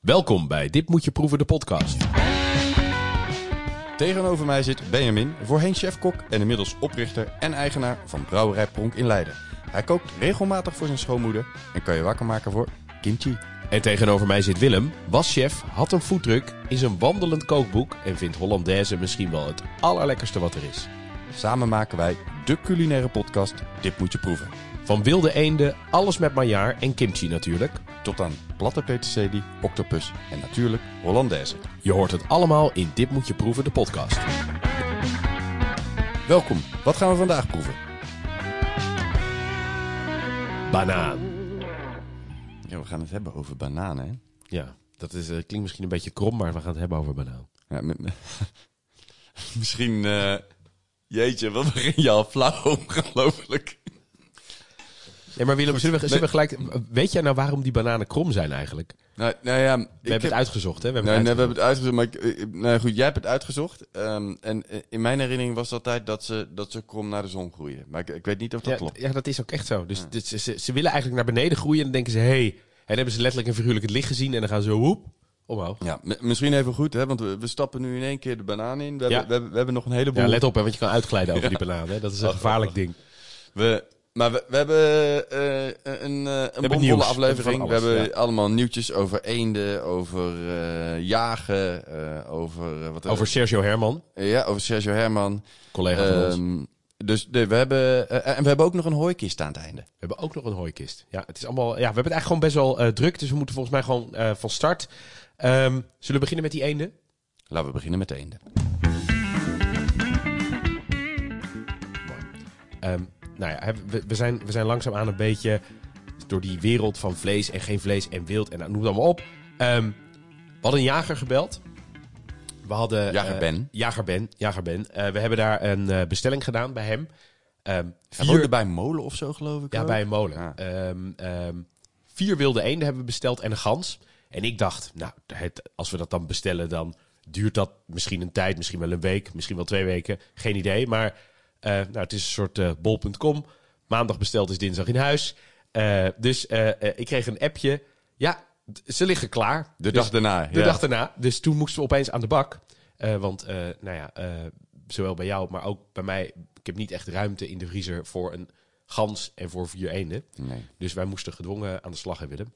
Welkom bij Dit Moet Je Proeven, de podcast. Tegenover mij zit Benjamin, voorheen chef-kok en inmiddels oprichter en eigenaar van Brouwerij Pronk in Leiden. Hij kookt regelmatig voor zijn schoonmoeder en kan je wakker maken voor kimchi. En tegenover mij zit Willem, was chef, had een foodtruck, is een wandelend kookboek en vindt Hollandaise misschien wel het allerlekkerste wat er is. Samen maken wij de culinaire podcast Dit Moet Je Proeven. Van wilde eenden, alles met maillard en kimchi natuurlijk. Tot aan platte peterselie, octopus en natuurlijk Hollandaise. Je hoort het allemaal in Dit Moet Je Proeven, de podcast. Welkom, wat gaan we vandaag proeven? Banaan. Ja, we gaan het hebben over bananen. Hè? Ja, dat is, eh, klinkt misschien een beetje krom, maar we gaan het hebben over banaan. Ja, met, misschien, eh, jeetje, wat begin je al flauw, ongelooflijk. Nee, maar Willem, zullen we, zullen we gelijk... Weet jij nou waarom die bananen krom zijn eigenlijk? Nou, nou ja, We hebben het uitgezocht, hè? We Nee, hebben nee, we hebben het uitgezocht. Maar ik, nou goed, jij hebt het uitgezocht. Ehm, en eh, in mijn herinnering was het altijd dat ze, dat ze krom naar de zon groeien. Maar ik, ik weet niet of dat ja, klopt. Ja, dat is ook echt zo. Dus, dus ze, ze, willen eigenlijk naar beneden groeien en dan denken ze... Hey, en dan hebben ze letterlijk en figuurlijk het licht gezien en dan gaan ze woep, omhoog. Ja, misschien even goed, hè, want we, we stappen nu in één keer de banaan in. We, Ja. hebben, we, hebben, we hebben nog een heleboel. Ja, let op, hè, want je kan uitglijden over die bananen. Hè? Dat is een gevaarlijk ding. We, maar we, we hebben eh, een, eh een bomvolle aflevering. We hebben ja. allemaal nieuwtjes over eenden, over eh, jagen, over... wat Over Sergio Herman, Ja, over Sergio Herman. collega van ons. Ehm, dus nee, we hebben... en we hebben ook nog een hooikist aan het einde. We hebben ook nog een hooikist. Ja, het is allemaal, ja, we hebben het eigenlijk gewoon best wel druk. Dus we moeten volgens mij gewoon van start. Ehm, zullen we beginnen met die eenden? Laten we beginnen met de eenden. Ehm, nou ja, we, we, zijn, we zijn langzaamaan een beetje door die wereld van vlees en geen vlees en wild en nou, noem het allemaal op. Ehm, we hadden een jager gebeld. We hadden, Jager eh, Ben. Jager Ben, Jager Ben. Eh, we hebben daar een eh, bestelling gedaan bij hem. Vier, woonde bij een molen of zo, geloof ik. ja, ook. bij een molen. Ja. Ehm, vier wilde eenden hebben we besteld en een gans. En ik dacht, nou, het, als we dat dan bestellen, dan duurt dat misschien een tijd, misschien wel een week, misschien wel twee weken. Geen idee. Maar eh, nou, het is een soort eh, bol.com. Maandag besteld is dinsdag in huis. Eh, dus ik kreeg een appje. Ja, ze liggen klaar. De Dus- dag daarna. de ja. dag daarna. Dus toen moesten we opeens aan de bak. Want, nou ja, zowel bij jou, maar ook bij mij. Ik heb niet echt ruimte in de vriezer voor een gans en voor vier eenden. Nee. Dus wij moesten gedwongen aan de slag, hè Willem.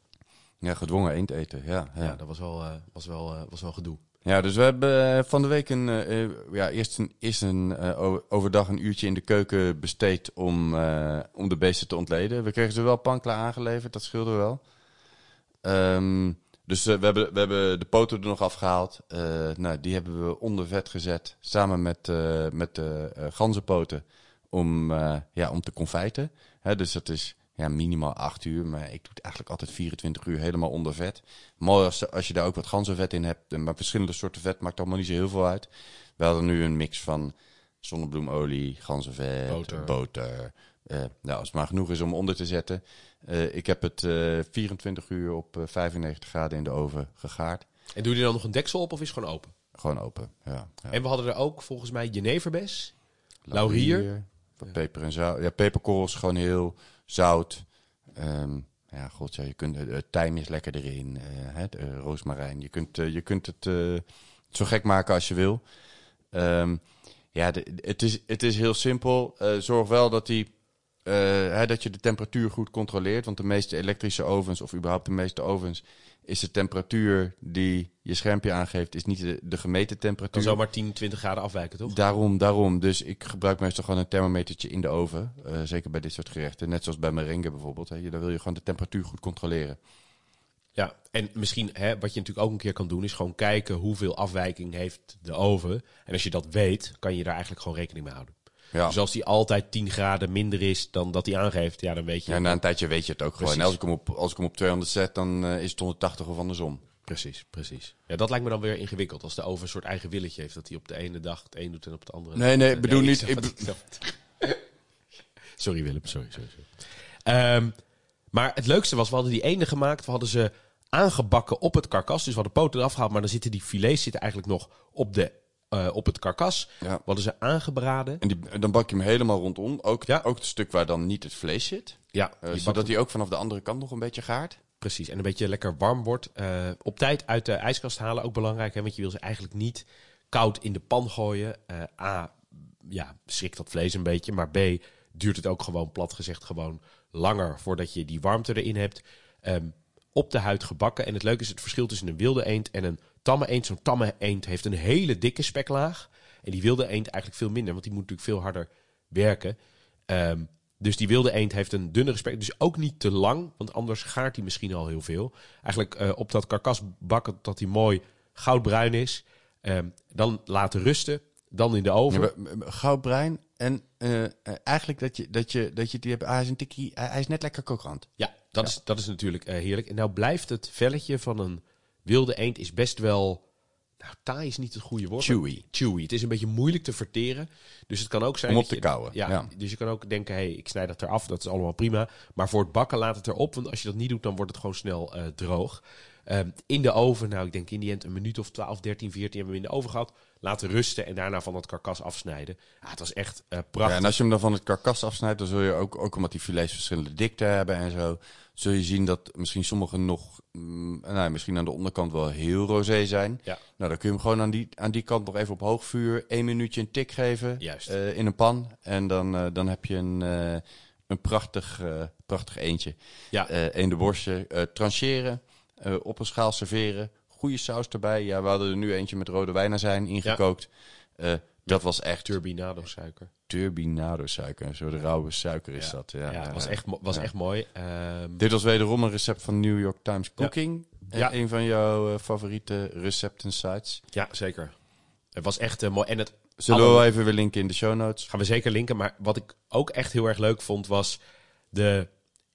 Ja, gedwongen eend eten. Ja, ja. Ja, dat was wel, was wel, was wel gedoe. Ja, dus we hebben eh, van de week een, eh, eh, ja, eerst een, een overdag een uurtje in de keuken besteed om, om de beesten te ontleden. We kregen ze wel panklaar aangeleverd, dat scheelde wel. Ehm, dus we, hebben, we hebben de poten er nog afgehaald. Eh, nou, die hebben we onder vet gezet, samen met, met de ganzenpoten, om, ja, om te confijten. Hè, dus dat is ja, minimaal 8 uur, maar ik doe het eigenlijk altijd 24 uur helemaal onder vet. Mooi als, als je daar ook wat ganzenvet in hebt, en maar verschillende soorten vet maakt allemaal niet zo heel veel uit. We hadden nu een mix van zonnebloemolie, ganzenvet, Boter. boter. Eh, nou, als het maar genoeg is om onder te zetten. Eh, ik heb het eh 24 uur op eh, 95 graden in de oven gegaard. En doe je er dan nog een deksel op of is het gewoon open? Gewoon open, ja. ja. En we hadden er ook volgens mij jeneverbes. laurier. peper en zout. Ja, peperkorrels gewoon heel zout. Ehm, ja, god, ja, je kunt, eh, tijm is lekker erin. eh, hè, de, eh, roosmarijn. Je kunt, eh, je kunt het eh, zo gek maken als je wil. Ehm, ja, het, is, het is heel simpel. Eh, zorg wel dat, die, eh, hè, dat je de temperatuur goed controleert. Want de meeste elektrische ovens, of überhaupt de meeste ovens, is de temperatuur die je schermpje aangeeft, is niet de, de gemeten Kan temperatuur. zomaar 10, 20 graden afwijken, toch? Daarom, daarom. Dus ik gebruik meestal gewoon een thermometertje in de oven. eh, zeker bij dit soort gerechten. Net zoals bij merengue bijvoorbeeld. Hè. Dan wil je gewoon de temperatuur goed controleren. Ja, en misschien hè, wat je natuurlijk ook een keer kan doen, is gewoon kijken hoeveel afwijking heeft de oven. En als je dat weet, kan je daar eigenlijk gewoon rekening mee houden. Ja. Dus als die altijd 10 graden minder is dan dat hij aangeeft, ja, dan weet je. ja, na een tijdje weet je het ook gewoon. En als ik hem op, als ik hem op 200 zet, dan eh, is het 180 of andersom. Precies, precies. Ja, dat lijkt me dan weer ingewikkeld. Als de oven een soort eigen willetje heeft, dat hij op de ene dag het een doet en op de andere. Nee, nee, ik bedoel niet- ik sorry Willem, sorry, sorry, sorry. Ehm, maar het leukste was, we hadden die ene gemaakt, we hadden ze aangebakken op het karkas. Dus we hadden poten eraf gehaald, maar dan zitten die filets zitten eigenlijk nog op, de, eh, op het karkas. Ja. We hadden ze aangebraden. En die, dan bak je hem helemaal rondom. Ook, Ja. ook het stuk waar dan niet het vlees zit. Ja, Eh, die zodat hij ook vanaf de andere kant nog een beetje gaart. precies. En een beetje lekker warm wordt. Eh, op tijd uit de ijskast halen, ook belangrijk. Hè, want je wil ze eigenlijk niet koud in de pan gooien. A, ja, schrikt dat vlees een beetje. Maar B, duurt het ook gewoon, plat gezegd, gewoon langer voordat je die warmte erin hebt. Ehm, op de huid gebakken. En het leuke is het verschil tussen een wilde eend en een tamme eend. Zo'n tamme eend heeft een hele dikke speklaag. En die wilde eend eigenlijk veel minder, want die moet natuurlijk veel harder werken. Ehm, dus die wilde eend heeft een dunnere spek. Dus ook niet te lang, want anders gaart hij misschien al heel veel. Eigenlijk eh, op dat karkas bakken dat hij mooi goudbruin is. Ehm, dan laten rusten. Dan in de oven. Ja, goudbruin en eh, eh, eigenlijk dat je, dat je, dat je die hebt, ah, hij is een tikkie, hij, is net lekker kokant. Ja, dat, Is, dat is natuurlijk eh, heerlijk. En nou blijft het velletje van een wilde eend is best wel... Nou, taai is niet het goede woord. Chewy. Chewy. Het is een beetje moeilijk te verteren. Dus het kan ook zijn... Om op te kauwen, Ja, ja. dus je kan ook denken, hey, ik snij dat eraf. Dat is allemaal prima. Maar voor het bakken laat het erop. Want als je dat niet doet, dan wordt het gewoon snel eh, droog. Ehm, in de oven, nou ik denk in die end een minuut of 12, 13, 14 hebben we in de oven gehad. Laten rusten en daarna van dat karkas afsnijden. Ja, het was echt eh, Ja, prachtig. en als je hem dan van het karkas afsnijdt, dan zul je ook, ook omdat die filets verschillende dikte hebben en zo, zul je zien dat misschien sommige nog, mm, nou, misschien aan de onderkant wel heel rosé zijn. Ja. Nou, dan kun je hem gewoon aan die, aan die kant nog even op hoog vuur, één minuutje een tik geven Juist. eh, in een pan. En dan, eh, dan heb je een, een prachtig, prachtig eentje. Ja. Eh eendenworstje eh trancheren, eh, op een schaal serveren, goede saus erbij. Ja, we hadden er nu eentje met rode wijnazijn ingekookt. Eh, dat was echt Turbinado suiker. turbinado suiker. Een soort rauwe suiker is Ja. dat. Ja, Ja, het was, ja. echt, was Ja. echt mooi. Ehm, Dit was wederom een recept van New York Times Cooking. Eh, Ja. Een van jouw favoriete recepten sites. ja, zeker. Het was echt mooi. En het Zullen we even weer linken in de show notes? gaan we zeker linken. Maar wat ik ook echt heel erg leuk vond, was de...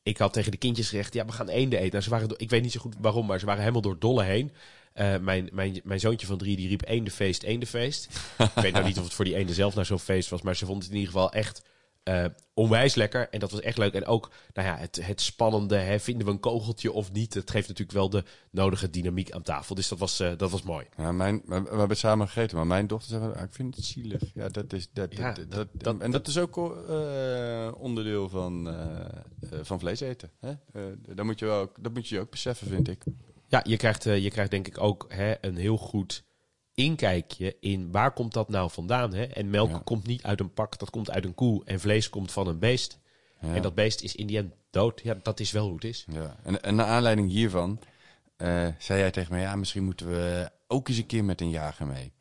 Ik had tegen de kindjes gezegd, ja, we gaan eenden eten. Ze waren, ik weet niet zo goed waarom, maar ze waren helemaal door dolle heen. Eh, mijn, mijn, mijn zoontje van drie, die riep eendenfeest, eendenfeest. ik weet nou niet of het voor die eenden zelf nou zo'n feest was, maar ze vond het in ieder geval echt eh, onwijs lekker. En dat was echt leuk. En ook, nou ja, het, het spannende, hè, vinden we een kogeltje of niet? Het geeft natuurlijk wel de nodige dynamiek aan tafel. Dus dat was, eh, dat was mooi. Ja, mijn, we, we hebben samen gegeten, maar mijn dochter zei, ah, ik vind het zielig. Ja, dat is, dat, Ja, dat, dat- dat, dat- en dat is ook eh, onderdeel van, van vlees eten. Hè? Dat, moet je wel, ook- dat moet je ook beseffen, vind ik. Ja, je krijgt, je krijgt denk ik ook hè, een heel goed inkijkje in waar komt dat nou vandaan. Hè? En melk Ja. komt niet uit een pak, dat komt uit een koe. En vlees komt van een beest. Ja. En dat beest is in die end dood. Ja, dat is wel hoe het is. Ja, en, en naar aanleiding hiervan eh, zei jij tegen mij, ja, misschien moeten we ook eens een keer met een jager mee.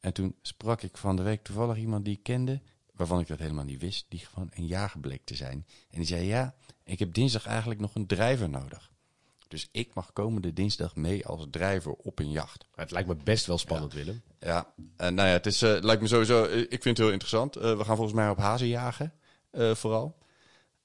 En toen sprak ik van de week toevallig iemand die ik kende, waarvan ik dat helemaal niet wist, die gewoon een jager bleek te zijn. En die zei, ja, ik heb dinsdag eigenlijk nog een drijver nodig. Dus ik mag komende dinsdag mee als drijver op een jacht. Het lijkt me best wel spannend, Willem. Ja, en nou ja, het is, eh, lijkt me sowieso, eh, ik vind het heel interessant. Eh, we gaan volgens mij op hazen jagen, eh, vooral.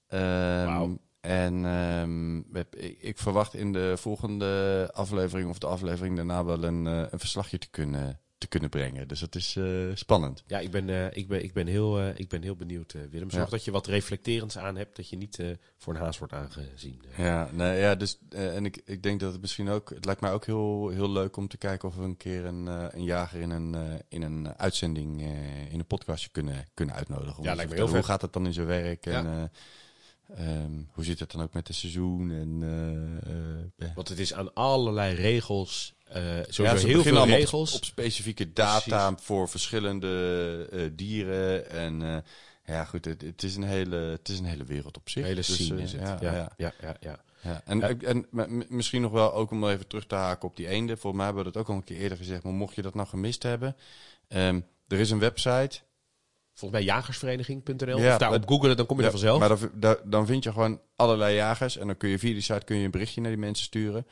Ehm. En ehm, ik, ik verwacht in de volgende aflevering of de aflevering daarna wel een, eh, een verslagje te kunnen, te kunnen brengen. Dus dat is eh, spannend. Ja, ik ben, eh, ik ben, ik ben, heel, eh, ik ben heel benieuwd, Willem. Zorg Ja. dat je wat reflecterends aan hebt, dat je niet voor een haas wordt aangezien. Ja, nee, ja dus, en ik, ik denk dat het misschien ook, het lijkt mij ook heel, heel leuk om te kijken of we een keer een, een jager in een, in een uitzending, in een podcastje kunnen, kunnen uitnodigen. Om Ja, lijkt me heel Hoe gaat het dan in zijn werk? En, Ja. Eh, ehm, hoe zit het dan ook met het seizoen? En, eh, Want het is aan allerlei regels, sowieso Ja, heel veel regels. Op, op specifieke data voor verschillende dieren. En ja, goed, het, het, is een hele, het is een hele wereld op zich. Hele Dus, scene is het. Ja, Ja, ja, ja, ja. En, en misschien nog wel ook om even terug te haken op die eenden. Volgens mij hebben we dat ook al een keer eerder gezegd. Maar mocht je dat nou gemist hebben. ehm, er is een website. Volgens mij jagersvereniging.nl. Ja, of daar op googelen, dan kom je Ja, er vanzelf. Maar dan, dan vind je gewoon allerlei jagers. En dan kun je via die site kun je een berichtje naar die mensen sturen.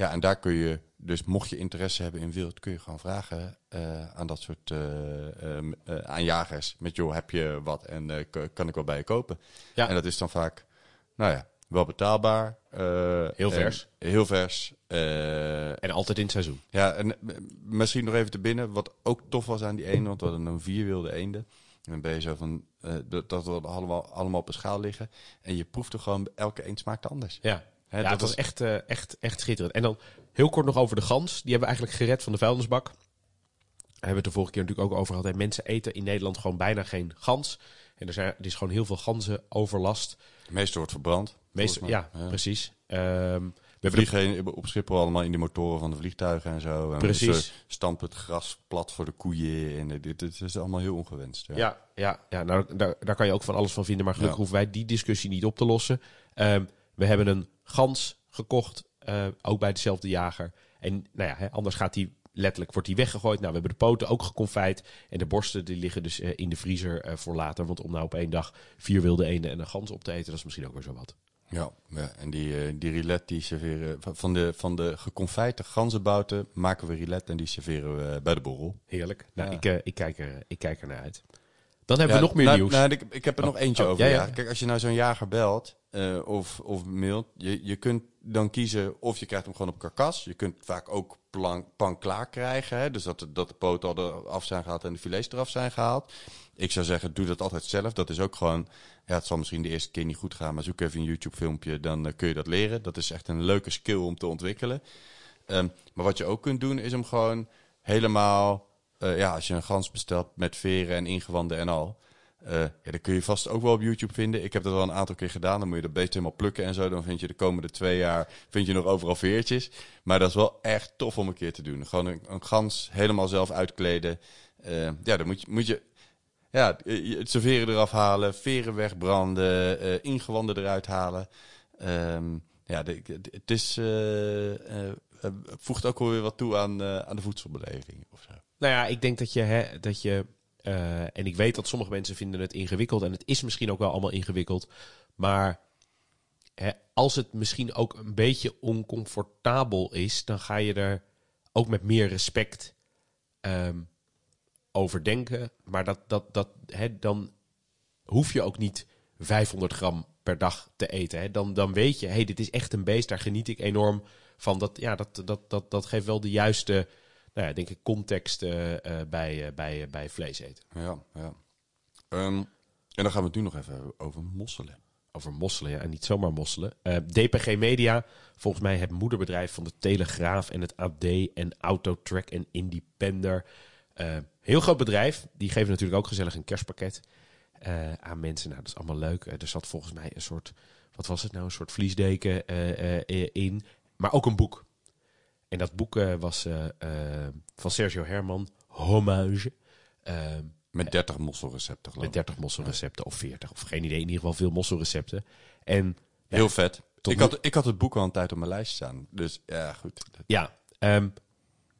Ja, en daar kun je, dus mocht je interesse hebben in wild, kun je gewoon vragen eh, aan dat soort eh, ehm, eh, aan jagers. Met joh, heb je wat en kan ik wel bij je kopen? Ja. En dat is dan vaak, nou ja, wel betaalbaar. Heel vers. heel vers. En altijd in het seizoen. ja, en misschien nog even te binnen. Wat ook tof was aan die eenden, want we hadden dan vier wilde eenden. En dan ben je zo van, eh, dat, we allemaal, allemaal op een schaal liggen. En je proeft er gewoon, elke eend smaakt anders. Ja, ja dat het was was- echt, eh, echt, echt schitterend. En dan heel kort nog over de gans. Die hebben we eigenlijk gered van de vuilnisbak. Daar hebben we het de vorige keer natuurlijk ook over gehad. hè. Mensen eten in Nederland gewoon bijna geen gans. En er, zijn, er is gewoon heel veel ganzenoverlast. Het meeste wordt verbrand. Meestal, ja, mij. precies. Ehm, We vliegen op Schiphol allemaal in die motoren van de vliegtuigen en zo. En Precies. Ze stampen het gras plat voor de koeien. En dit, dit is allemaal heel ongewenst. Ja. Ja, ja, ja nou, daar, daar kan je ook van alles van vinden. Maar gelukkig Ja. hoeven wij die discussie niet op te lossen. Ehm, we hebben een gans gekocht, eh, ook bij dezelfde jager. En nou ja, hè, anders gaat die letterlijk wordt die weggegooid. Nou, we hebben de poten ook geconfijt. En de borsten die liggen dus eh, in de vriezer eh, voor later. Want om nou op één dag vier wilde eenden en een gans op te eten, dat is misschien ook weer zo wat. Ja, ja. en die, eh, die rillet die serveren van- de, van de geconfijte ganzenbouten maken we rillet en die serveren we bij de borrel. Heerlijk. Nou, Ja. ik, eh, ik, kijk er, ik kijk er naar uit. Dan hebben Ja, we nog meer nou, nieuws. nou, ik, ik heb er nog eentje oh, over. ja. Kijk, als je nou zo'n jager belt eh, of, of mailt, je, je kunt dan kiezen of je krijgt hem gewoon op karkas. Je kunt vaak ook plan, pan klaar krijgen. Hè? Dus dat de, dat de poten al eraf zijn gehaald en de filets eraf zijn gehaald. Ik zou zeggen, doe dat altijd zelf. Dat is ook gewoon, ja, het zal misschien de eerste keer niet goed gaan, maar zoek even een YouTube filmpje, dan eh, kun je dat leren. Dat is echt een leuke skill om te ontwikkelen. Ehm, maar wat je ook kunt doen, is hem gewoon helemaal, eh, ja, als je een gans bestelt met veren en ingewanden en al. eh, ja, dat kun je vast ook wel op YouTube vinden. Ik heb dat al een aantal keer gedaan. Dan moet je dat beest helemaal plukken en zo. Dan vind je de komende twee jaar vind je nog overal veertjes. Maar dat is wel echt tof om een keer te doen. Gewoon een, gans helemaal zelf uitkleden. Ja, dan moet je, moet je ja, eh, het serveren eraf halen, veren wegbranden, eh, ingewanden eruit halen. Ehm, ja, het is, eh, voegt ook wel weer wat toe aan, aan de voedselbeleving. Nou ja, ik denk dat je, hè, dat je en ik weet dat sommige mensen vinden het ingewikkeld en het is misschien ook wel allemaal ingewikkeld, maar hè, als het misschien ook een beetje oncomfortabel is, dan ga je er ook met meer respect ehm, over denken. Maar dat, dat, dat, hè, dan hoef je ook niet 500 gram per dag te eten. Hè. Dan, dan weet je, hey, dit is echt een beest, daar geniet ik enorm van. Dat, ja, dat, dat, dat, dat geeft wel de juiste, nou ja, denk ik, context eh, eh, bij, eh, bij, bij vlees eten. Ja, ja. Ehm, en dan gaan we het nu nog even hebben over mosselen. Over mosselen, ja, en niet zomaar mosselen. DPG Media, volgens mij het moederbedrijf van de Telegraaf en het AD en Autotrack en Independer. Eh, heel groot bedrijf. Die geven natuurlijk ook gezellig een kerstpakket eh, aan mensen. Nou, dat is allemaal leuk. Eh, er zat volgens mij een soort, wat was het nou, een soort vliesdeken in. Maar ook een boek. En dat boek was van Sergio Herman, Hommage. Eh, Met 30 mosselrecepten geloof met ik. 30 mosselrecepten of 40 of geen idee. In ieder geval veel mosselrecepten. En Heel vet. Ik had, ik had het boek al een tijd op mijn lijst staan. Dus ja, goed. Ja, ehm,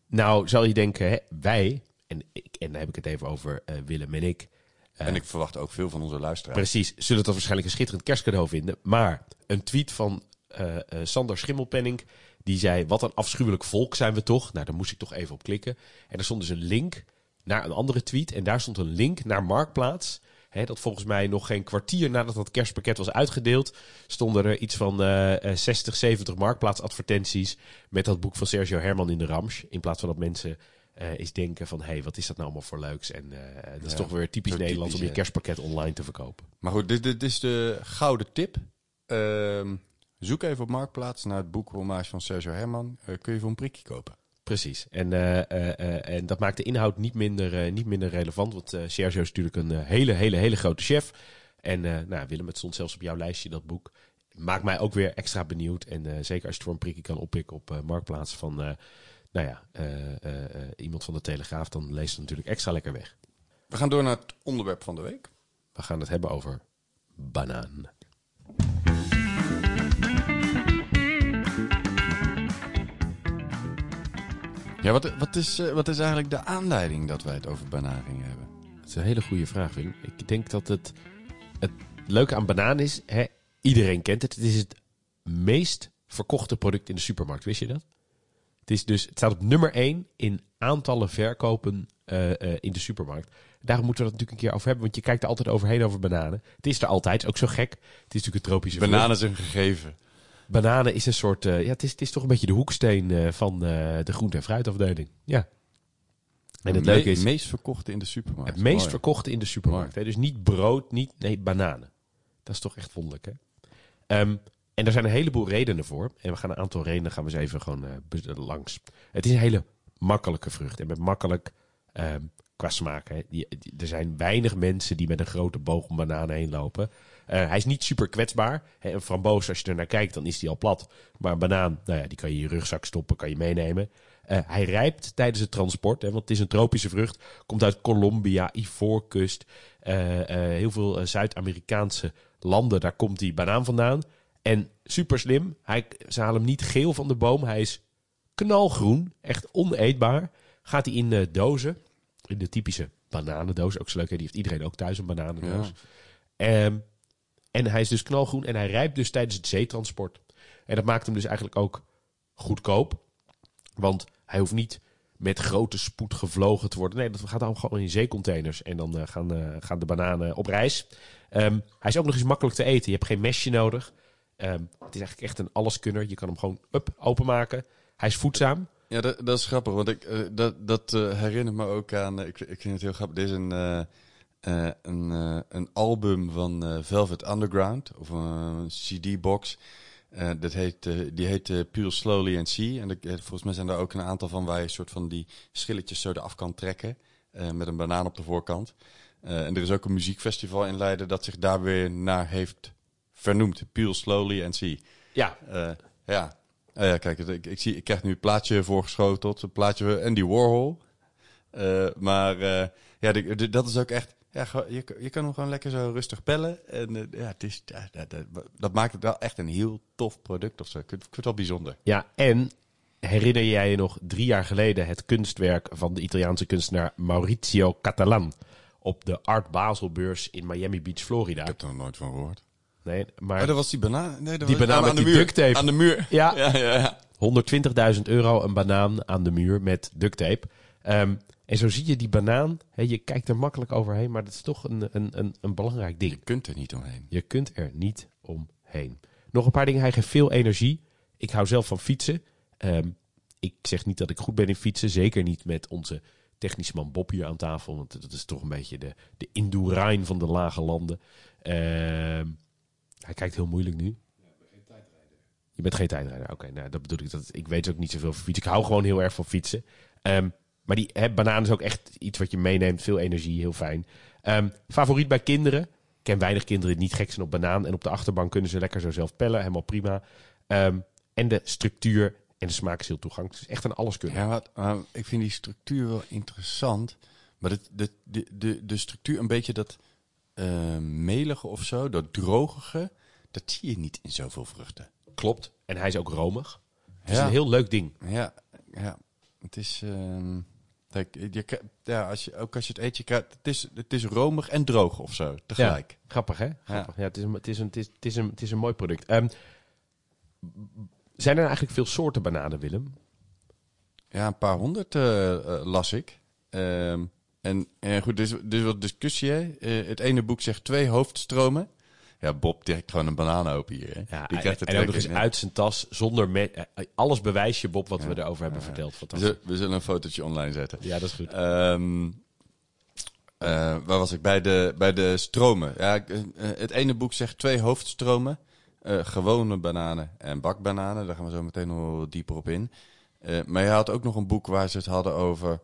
nou zal je denken, hè, wij, en, ik, en dan heb ik het even over eh, Willem en ik. eh, en ik verwacht ook veel van onze luisteraars. Precies, zullen dat waarschijnlijk een schitterend kerstcadeau vinden. Maar een tweet van eh, Sander Schimmelpenning, die zei, wat een afschuwelijk volk zijn we toch? Nou, daar moest ik toch even op klikken. En er stond dus een link naar een andere tweet. En daar stond een link naar Marktplaats. Hè, dat volgens mij nog geen kwartier nadat dat kerstpakket was uitgedeeld, stonden er iets van eh, eh, 60, 70 marktplaatsadvertenties met dat boek van Sergio Herman in de Ramsch. In plaats van dat mensen eh eens denken van, hé, hey, wat is dat nou allemaal voor leuks? En eh, dat is Ja, toch weer typisch Nederlands om je kerstpakket online te verkopen. Maar goed, dit, dit is de gouden tip. Ehm, zoek even op Marktplaats naar het boek Hommage van Sergio Herman. Eh, kun je voor een prikje kopen. Precies. En, en dat maakt de inhoud niet minder, niet minder relevant. Want Sergio is natuurlijk een hele, hele, hele grote chef. En nou, Willem, het stond zelfs op jouw lijstje, dat boek. Maakt mij ook weer extra benieuwd. En zeker als je het voor een prikje kan oppikken op Marktplaats van... nou ja, eh, eh, eh, iemand van de Telegraaf, dan leest het natuurlijk extra lekker weg. We gaan door naar het onderwerp van de week. We gaan het hebben over banaan. Ja, wat, wat, is, wat is eigenlijk de aanleiding dat wij het over bananen gingen hebben? Dat is een hele goede vraag, Willem. Ik denk dat het, het leuke aan banaan is, hè, iedereen kent het. Het is het meest verkochte product in de supermarkt. Wist je dat? Het, is dus, het staat op nummer 1 in aantallen verkopen eh, eh, in de supermarkt. Daarom moeten we dat natuurlijk een keer over hebben, want je kijkt er altijd overheen over bananen. Het is er altijd, ook zo gek. Het is natuurlijk een tropische vrucht. Bananen is een gegeven. Bananen is een soort, eh, ja, het is, het is toch een beetje de hoeksteen van de groente- en fruitafdeling. Ja. En het leuke is, meest verkochte in de supermarkt. het meest Mooi. verkochte in de supermarkt. Hè? Dus niet brood, niet, nee, bananen. Dat is toch echt wonderlijk, hè? Ehm, en er zijn een heleboel redenen voor. En we gaan een aantal redenen gaan we eens even gewoon eh, be- langs. Het is een hele makkelijke vrucht. En met makkelijk ehm, qua smaak. Hè? Die, er zijn weinig mensen die met een grote boog om bananen heen lopen. Eh, hij is niet super kwetsbaar. Hè, een framboos, als je er naar kijkt, dan is die al plat. Maar een banaan, nou ja, die kan je in je rugzak stoppen, kan je meenemen. Eh, hij rijpt tijdens het transport, hè, want het is een tropische vrucht. Komt uit Colombia, Ivoorkust, eh, eh, heel veel eh, Zuid-Amerikaanse landen. Daar komt die banaan vandaan. En super slim, hij, ze halen hem niet geel van de boom. Hij is knalgroen, echt oneetbaar. Gaat hij in de dozen, in de typische bananendoos. Ook zo leuk, hè? die heeft iedereen ook thuis een bananendoos. Ehm, en hij is dus knalgroen en hij rijpt dus tijdens het zeetransport. En dat maakt hem dus eigenlijk ook goedkoop. Want hij hoeft niet met grote spoed gevlogen te worden. Nee, dat gaat allemaal gewoon in zeecontainers. En dan eh, gaan, eh, gaan de bananen op reis. Ehm, hij is ook nog eens makkelijk te eten. Je hebt geen mesje nodig. Ehm, het is eigenlijk echt een alleskunner. Je kan hem gewoon up, openmaken. Hij is voedzaam. Ja, dat, dat is grappig, want ik, eh, dat, dat eh, herinnert me ook aan. eh, ik, ik vind het heel grappig. Dit is een, een, een album van Velvet Underground, of een CD-box. Dat heet, die heet Pure Slowly and See. En volgens mij zijn er ook een aantal van waar je een soort van die schilletjes zo eraf kan trekken. met een banaan op de voorkant. En er is ook een muziekfestival in Leiden dat zich daar weer naar heeft vernoemd. Pure Slowly and See. Ja, Eh, ja. Oh ja, kijk, ik, ik, zie, ik krijg nu een plaatje voorgeschoteld. Een plaatje van Andy Warhol. Eh, maar eh, ja, de- de- dat is ook echt... Ja, je, je kan hem gewoon lekker zo rustig pellen. En ja, het is, dat, dat, dat maakt het wel echt een heel tof product of zo. Ik vind, ik vind het wel bijzonder. Ja, en herinner jij je nog drie jaar geleden het kunstwerk van de Italiaanse kunstenaar Maurizio Catalan op de Art Basel beurs in Miami Beach, Florida? Ik heb er nog nooit van gehoord. Nee, maar Oh, dat was die banaan. Nee, dat Die was, banaan aan met de die muur. duct tape. Aan de muur. Ja. ja, ja. ja. 120.000 euro een banaan aan de muur met duct tape. Ehm, en zo zie je die banaan. Je kijkt er makkelijk overheen, maar dat is toch een, een, een, een belangrijk ding. Je kunt er niet omheen. Je kunt er niet omheen. Nog een paar dingen. Hij geeft veel energie. Ik hou zelf van fietsen. Ehm, ik zeg niet dat ik goed ben in fietsen. Zeker niet met onze technische man Bob hier aan tafel. Want dat is toch een beetje de, de Indurain van de lage landen. Ehm, hij kijkt heel moeilijk nu. Je bent geen tijdrijder. Oké, nou, dat bedoel ik. Dat, ik weet ook niet zoveel van fietsen. Ik hou gewoon heel erg van fietsen. Ehm, maar die hè, banaan is ook echt iets wat je meeneemt. Veel energie, heel fijn. Ehm, favoriet bij kinderen. Ik ken weinig kinderen die niet gek zijn op banaan. En op de achterbank kunnen ze lekker zo zelf pellen. Helemaal prima. Ehm, en de structuur en de smaak is heel toegankelijk. Het is echt een alles kunnen. Ja, ik vind die structuur wel interessant. Maar de, de, de structuur, een beetje dat eh, melige of zo, dat drogige, dat zie je niet in zoveel vruchten. Klopt. En hij is ook romig. Het is Ja. een heel leuk ding. Ja, ja. Het is. ehm, kijk, je, ja, als je, ook als je het eet, je krijgt, het, is, het is romig en droog of zo, tegelijk. Grappig, hè? Grappig. Ja. het, is een, het, is een, het, is, het, is een, het is een mooi product. Ehm, zijn er eigenlijk veel soorten bananen, Willem? Ja, een paar honderd eh, eh, las ik. Ehm, en, en goed, dus, dus wat discussie. Hè? Eh, het ene boek zegt twee hoofdstromen. Ja, Bob direct gewoon een banaan open hier. Hè? Ja, Die en, krijgt het en ook nog direct eens in. uit zijn tas, zonder... Me eh, alles bewijs je, Bob, wat we erover hebben Ja. verteld. We Fantastisch. zullen, we zullen een fotootje online zetten. Ja, dat is goed. Ehm, eh, waar was ik? Bij de, bij de stromen. Ja, eh, het ene boek zegt twee hoofdstromen. Eh, gewone bananen en bakbananen. Daar gaan we zo meteen nog dieper op in. Eh, maar je had ook nog een boek waar ze het hadden over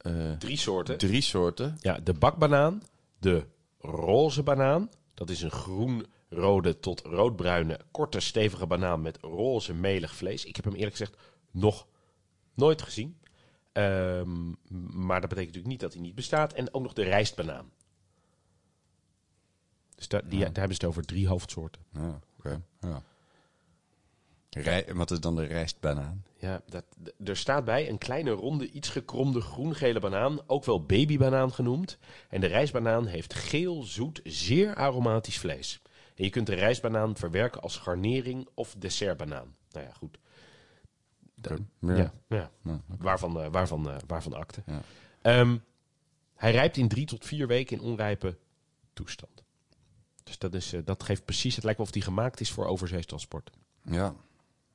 eh, Drie soorten. drie soorten. Ja, de bakbanaan, de roze banaan. Dat is een groen-rode tot roodbruine, korte, stevige banaan met roze, melig vlees. Ik heb hem eerlijk gezegd nog nooit gezien. Ehm, maar dat betekent natuurlijk niet dat hij niet bestaat. En ook nog de rijstbanaan. Dus daar, die, Ja. daar hebben ze het over drie hoofdsoorten. Ja, oké. Ja. Rij, wat is dan de rijstbanaan? Ja, dat, er staat bij een kleine ronde, iets gekromde groen-gele banaan, ook wel babybanaan genoemd. En de rijstbanaan heeft geel, zoet, zeer aromatisch vlees. En je kunt de rijstbanaan verwerken als garnering of dessertbanaan. Nou ja, goed. Ja, Ja. ja. Ja. Waarvan, eh, waarvan, eh, waarvan akte. Ja. Ehm, hij rijpt in drie tot vier weken in onrijpe toestand. Dus dat, is, eh, dat geeft precies, het lijkt wel of die gemaakt is voor overzeestransport. Ja,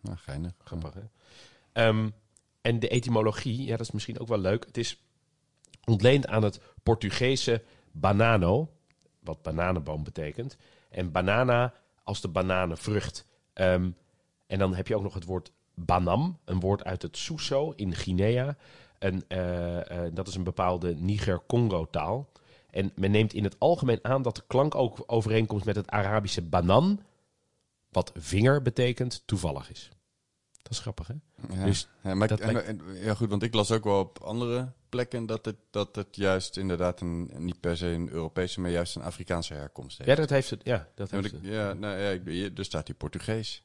nou, geinig. Grappig, hè? Ehm, en de etymologie, ja, dat is misschien ook wel leuk. Het is ontleend aan het Portugese banano, wat bananenboom betekent. En banana als de bananenvrucht. Ehm, en dan heb je ook nog het woord banam, een woord uit het Suso in Guinea. En eh, eh, dat is een bepaalde Niger-Congo taal. En men neemt in het algemeen aan dat de klank ook overeenkomst met het Arabische banan, wat vinger betekent, toevallig is. Dat is grappig, hè? Ja. Dus ja, maar ik- en- lijkt- en- ja, goed, want ik las ook wel op andere plekken dat het, dat het juist inderdaad een, niet per se een Europese, maar juist een Afrikaanse herkomst heeft. Ja, dat heeft het. Ja, dat Ja, heeft want het. ik- ja, nou, ja, ik- hier- er staat hier Portugees.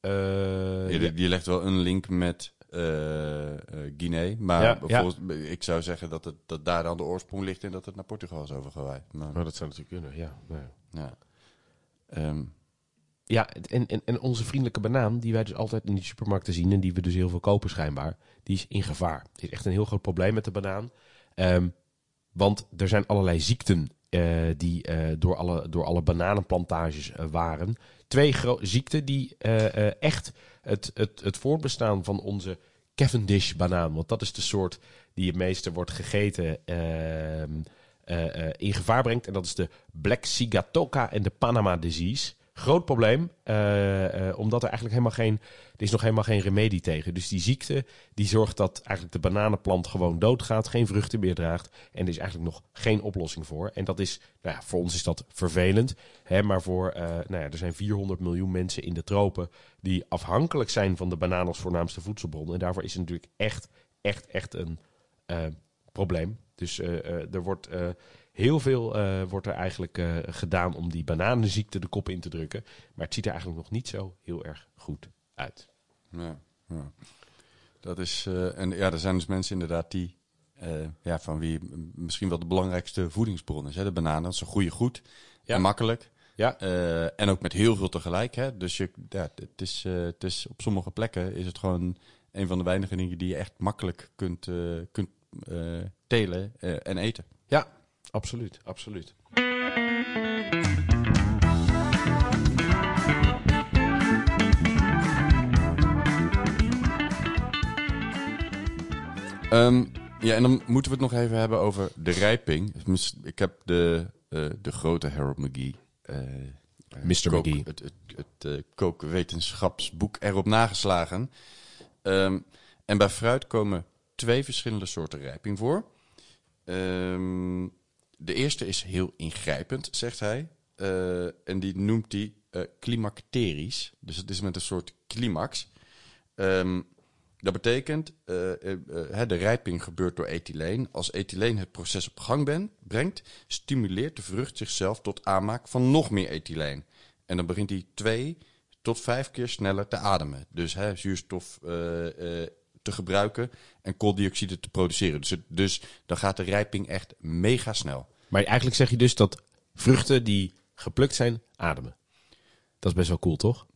Ja, ja. die, die legt wel een link met eh, Guinea. Maar ik zou zeggen dat, het, dat daar dan de oorsprong ligt en dat het naar Portugal is overgewaaid. Maar, Maar dat zou natuurlijk kunnen, ja. Ja. ja. Ja, en, en, en onze vriendelijke banaan, die wij dus altijd in die supermarkten zien en die we dus heel veel kopen schijnbaar, die is in gevaar. Het is echt een heel groot probleem met de banaan. Ehm, want er zijn allerlei ziekten eh, die eh, door, alle, door alle bananenplantages eh, waren. Twee ziekten die echt het, het, het voortbestaan van onze Cavendish banaan, want dat is de soort die het meeste wordt gegeten, ehm, eh, eh, in gevaar brengt. En dat is de Black Sigatoka en de Panama disease. Groot probleem, eh, eh, omdat er eigenlijk helemaal geen, er is nog helemaal geen remedie tegen. Dus die ziekte die zorgt dat eigenlijk de bananenplant gewoon doodgaat, geen vruchten meer draagt. En er is eigenlijk nog geen oplossing voor. En dat is, nou ja, voor ons is dat vervelend. Hè, maar voor, eh, nou ja, er zijn 400 miljoen mensen in de tropen die afhankelijk zijn van de banaan als voornaamste voedselbron. En daarvoor is het natuurlijk echt, echt, echt een probleem. Dus er wordt heel veel eh, wordt er eigenlijk eh, gedaan om die bananenziekte de kop in te drukken. Maar het ziet er eigenlijk nog niet zo heel erg goed uit. Ja, ja. Dat is, eh, en ja, er zijn dus mensen inderdaad die, ja, van wie misschien wel de belangrijkste voedingsbron is. Hè? De bananen, een goede goed Ja. en makkelijk. Ja. En ook met heel veel tegelijk. Hè? Dus je, ja, het, is, het is op sommige plekken is het gewoon een van de weinige dingen die je echt makkelijk kunt, kunt telen en eten. Ja, absoluut, absoluut. Ehm, ja, en dan moeten we het nog even hebben over de rijping. Ik heb de, eh, de grote Harold McGee. eh, eh, Mr. McGee. Het, het, het kookwetenschapsboek erop nageslagen. Ehm, en bij fruit komen twee verschillende soorten rijping voor. Ehm, de eerste is heel ingrijpend, zegt hij. Eh, en die noemt hij eh climacterisch. Dus het is met een soort climax. Ehm, dat betekent, eh, de rijping gebeurt door ethyleen. Als ethyleen het proces op gang brengt, stimuleert de vrucht zichzelf tot aanmaak van nog meer ethyleen. En dan begint hij twee tot vijf keer sneller te ademen. Dus hè, zuurstof te gebruiken en kooldioxide te produceren. Dus, dus dan gaat de rijping echt mega snel. Maar eigenlijk zeg je dus dat vruchten die geplukt zijn, ademen. Dat is best wel cool, toch?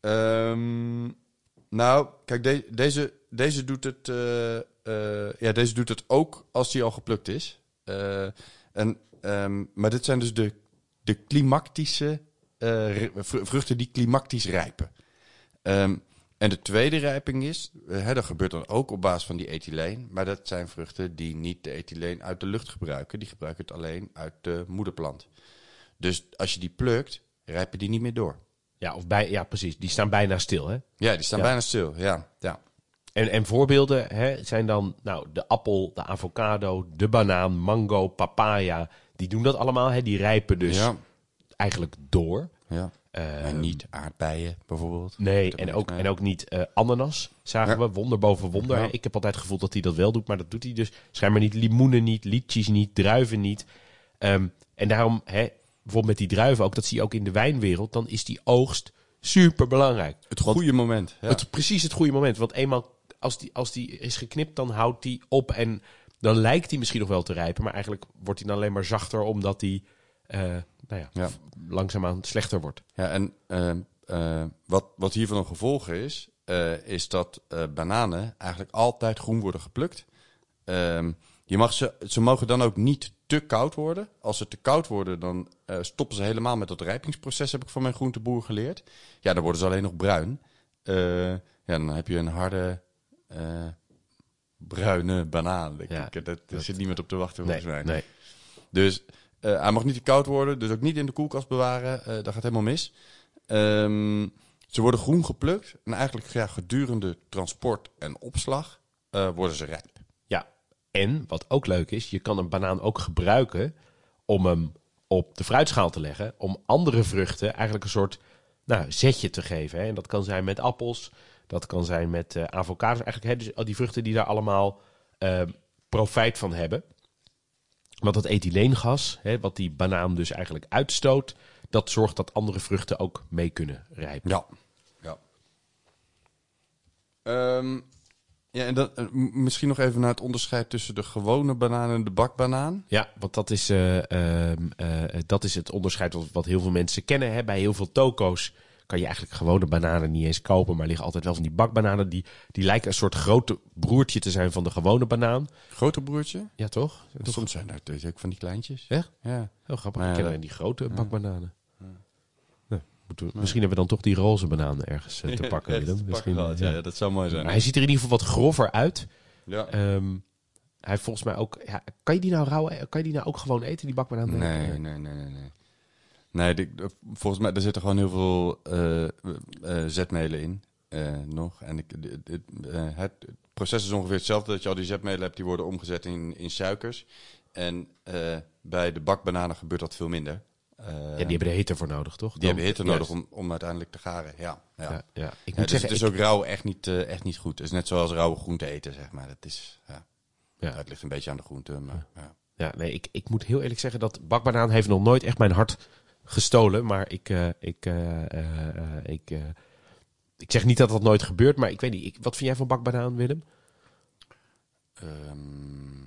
Ehm, nou, kijk, de- deze, deze, doet het, eh, eh, ja, deze doet het ook als die al geplukt is. Eh, en, ehm, maar dit zijn dus de, de klimactische vruchten die klimactisch rijpen. Ehm, en de tweede rijping is, eh, hè, dat gebeurt dan ook op basis van die ethyleen. Maar dat zijn vruchten die niet de ethyleen uit de lucht gebruiken. Die gebruiken het alleen uit de moederplant. Dus als je die plukt, rijpen die niet meer door. Ja, of bij, ja, precies. Die staan bijna stil, hè? Ja, die staan Ja. bijna stil. Ja, ja. En, en voorbeelden hè, zijn dan nou, de appel, de avocado, de banaan, mango, papaya. Die doen dat allemaal. Hè? Die rijpen dus ja, eigenlijk door. ja. En niet aardbeien bijvoorbeeld. Nee, en ook, en ook niet eh, ananas, zagen Ja. we. Wonder boven wonder. Ja. Ik heb altijd het gevoel dat hij dat wel doet, maar dat doet hij dus schijnbaar niet. Limoenen niet, liedjes niet, druiven niet. Ehm, en daarom, hè, bijvoorbeeld met die druiven ook, dat zie je ook in de wijnwereld, dan is die oogst super belangrijk. Het goede moment. Ja. Het, precies het goede moment. Want eenmaal als die, als die is geknipt, dan houdt die op. En dan lijkt hij misschien nog wel te rijpen. Maar eigenlijk wordt hij dan alleen maar zachter, omdat hij eh nou ja, Ja. langzaamaan slechter wordt. Ja, en ehm, eh, wat, wat hiervan een gevolg is, eh, is dat eh, bananen eigenlijk altijd groen worden geplukt. Ehm, je mag ze, ze mogen dan ook niet te koud worden. Als ze te koud worden, dan eh, stoppen ze helemaal met dat rijpingsproces, heb ik van mijn groenteboer geleerd. Ja, dan worden ze alleen nog bruin. Eh, ja, dan heb je een harde eh, bruine banaan. Ja, dat, dat- zit niemand op te wachten Nee, volgens mij. nee. Dus eh, hij mag niet te koud worden, dus ook niet in de koelkast bewaren. eh dat gaat helemaal mis. Ehm, ze worden groen geplukt en eigenlijk gedurende transport en opslag eh, worden ze rijp. Ja, en wat ook leuk is, je kan een banaan ook gebruiken om hem op de fruitschaal te leggen. Om andere vruchten eigenlijk een soort nou, zetje te geven. Hè. En dat kan zijn met appels, dat kan zijn met avocados. Eigenlijk hè, dus al die vruchten die daar allemaal profijt van hebben. Want dat ethyleengas, hè, wat die banaan dus eigenlijk uitstoot, dat zorgt dat andere vruchten ook mee kunnen rijpen. Ja. ja. Ehm, ja, en dan, eh, misschien nog even naar het onderscheid tussen de gewone banaan en de bakbanaan. Ja, want dat is, eh, ehm, eh, dat is het onderscheid wat, wat heel veel mensen kennen. Hè. Bij heel veel toko's kan je eigenlijk gewone bananen niet eens kopen, maar liggen altijd wel van die bakbananen. Die, die lijken een soort grote broertje te zijn van de gewone banaan. Grote broertje. Ja, toch? toch? Soms zijn er dus ook van die kleintjes. Echt? Ja. Heel grappig. Maar ik ken alleen die grote bakbananen. Nou, Misschien hebben we dan toch die roze bananen ergens eh, te pakken. Misschien, ja. ja. ja, dat zou mooi zijn. Maar hij ziet er in ieder geval wat grover uit. Ja. Ehm, hij volgens mij ook... Ja, kan, je die nou rauw, kan je die nou ook gewoon eten, die bakbanaan? Nee, nee, nee, nee, nee. Nee, die- volgens mij er zitten gewoon heel veel eh, eh, zetmelen in eh, nog. En ik, eh, het proces is ongeveer hetzelfde. Dat je al die zetmelen hebt, die worden omgezet in, in suikers. En bij de bakbananen gebeurt dat veel minder. Ja, die hebben de hitte voor nodig, toch? die hebben hitte nodig om, om uiteindelijk te garen. Ja, ja. Ja, ja. Ik moet dus zeggen, het is ik- ook rauw echt niet, echt niet goed. Het is net zoals rauwe groente eten, zeg maar. Dat is, ja. Ja. Het ligt een beetje aan de groente, maar ja. Ja, nee, ik, ik moet heel eerlijk zeggen dat bakbanaan heeft nog nooit echt mijn hart gestolen. Maar ik, eh, ik, eh, eh, ik, ik zeg niet dat dat nooit gebeurt, maar ik weet niet. Ik, wat vind jij van bakbanaan, Willem? Ehm,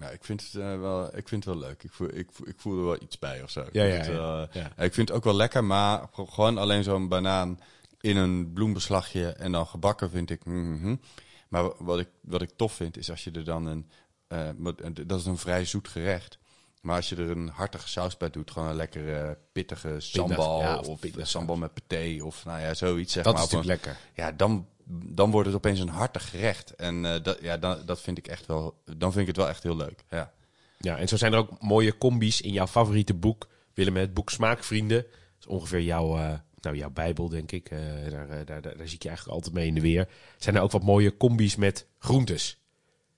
ja, ik vind het wel, ik vind het wel leuk. Ik voel, ik, voel, ik voel er wel iets bij of zo. Ik Ja, vind ja, het ja. Ja. Ik vind het ook wel lekker, maar gewoon alleen zo'n banaan in een bloembeslagje en dan gebakken vind ik. mhm. Maar wat ik, wat ik tof vind is als je er dan een, wat- dat is een vrij zoet gerecht. Maar als je er een hartige saus bij doet, gewoon een lekkere pittige sambal ja, of of, sambal met paté of nou ja, zoiets zeg Dat maar. is Op een- natuurlijk lekker. ja, dan, dan wordt het opeens een hartig gerecht. En eh, dat, ja, dan, dat vind ik echt wel, dan vind ik het wel echt heel leuk. Ja. Ja, en zo zijn er ook mooie combi's in jouw favoriete boek, Willem, het boek Smaakvrienden. Dat is ongeveer jouw, eh, nou, jouw bijbel, denk ik. Eh, daar, eh, daar, daar, daar zie ik je eigenlijk altijd mee in de weer. Zijn er ook wat mooie combi's met groentes.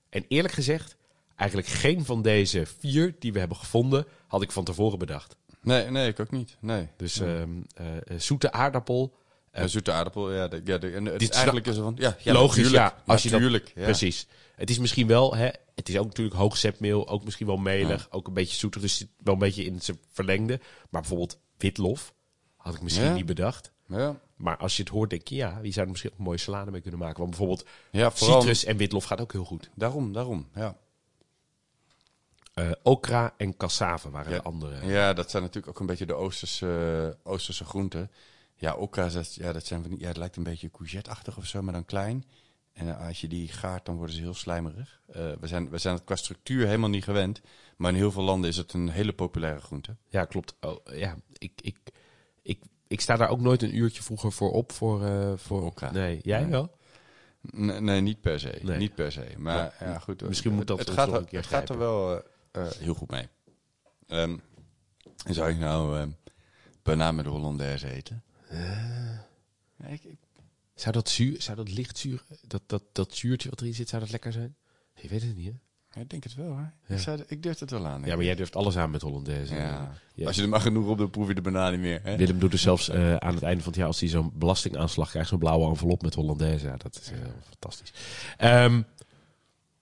En eerlijk gezegd, eigenlijk geen van deze vier die we hebben gevonden, had ik van tevoren bedacht. Nee, nee, ik ook niet. Nee. Dus ehm, eh, eh, zoete aardappel, Een zoete aardappel, ja. De, ja, de, en het, is eigenlijk is er van, ja, ja logisch, natuurlijk, ja. Als je dat, natuurlijk, ja. Precies. Het is misschien wel, hè, het is ook natuurlijk hoog zetmeel, ook misschien wel melig, ook een beetje zoetig, dus zit wel een beetje in zijn verlengde. Maar bijvoorbeeld witlof had ik misschien niet bedacht. Ja, Maar als je het hoort, denk je, ja, wie zou er misschien ook een mooie salade mee kunnen maken. Want bijvoorbeeld citrus en witlof gaat ook heel goed. Daarom, daarom, ja. Eh okra en cassave waren Ja. de andere. Ja, dat zijn natuurlijk ook een beetje de Oosterse, eh, Oosterse groenten. Ja, okra, dat, ja, dat, zijn van die, ja, het lijkt een beetje courgette-achtig of zo, maar dan klein. En als je die gaart, dan worden ze heel slijmerig. Eh, we, zijn, we zijn het qua structuur helemaal niet gewend. Maar in heel veel landen is het een hele populaire groente. Ja, klopt. Oh, ja, ik, ik, ik, ik sta daar ook nooit een uurtje vroeger voor op. Voor, voor Okra. Nee, jij Nee. wel? Nee, nee, niet per se. Nee. Niet per se. Maar Ja, ja, goed. misschien moet dat het, ons gaat, nog er- een keer het gaat er wel heel goed mee. Ehm, zou ik nou eh banaan met Hollandaise eten? Ja, ik, ik- Zou dat zuur, zou dat licht zuur, dat, dat, dat zuurtje wat erin zit, zou dat lekker zijn? Je weet het niet, hè? ik denk het wel, hè? Ja. Ik, zou, ik durf het wel aan. Ja, maar jij durft alles aan met Hollandaise. Ja. Ja. Als je er maar genoeg op, dan proef je de banaan niet meer. Hè? Willem doet er zelfs eh, aan het einde van het jaar, als hij zo'n belastingaanslag krijgt, zo'n blauwe envelop met Hollandaise. Ja, dat is eh, fantastisch. Ehm,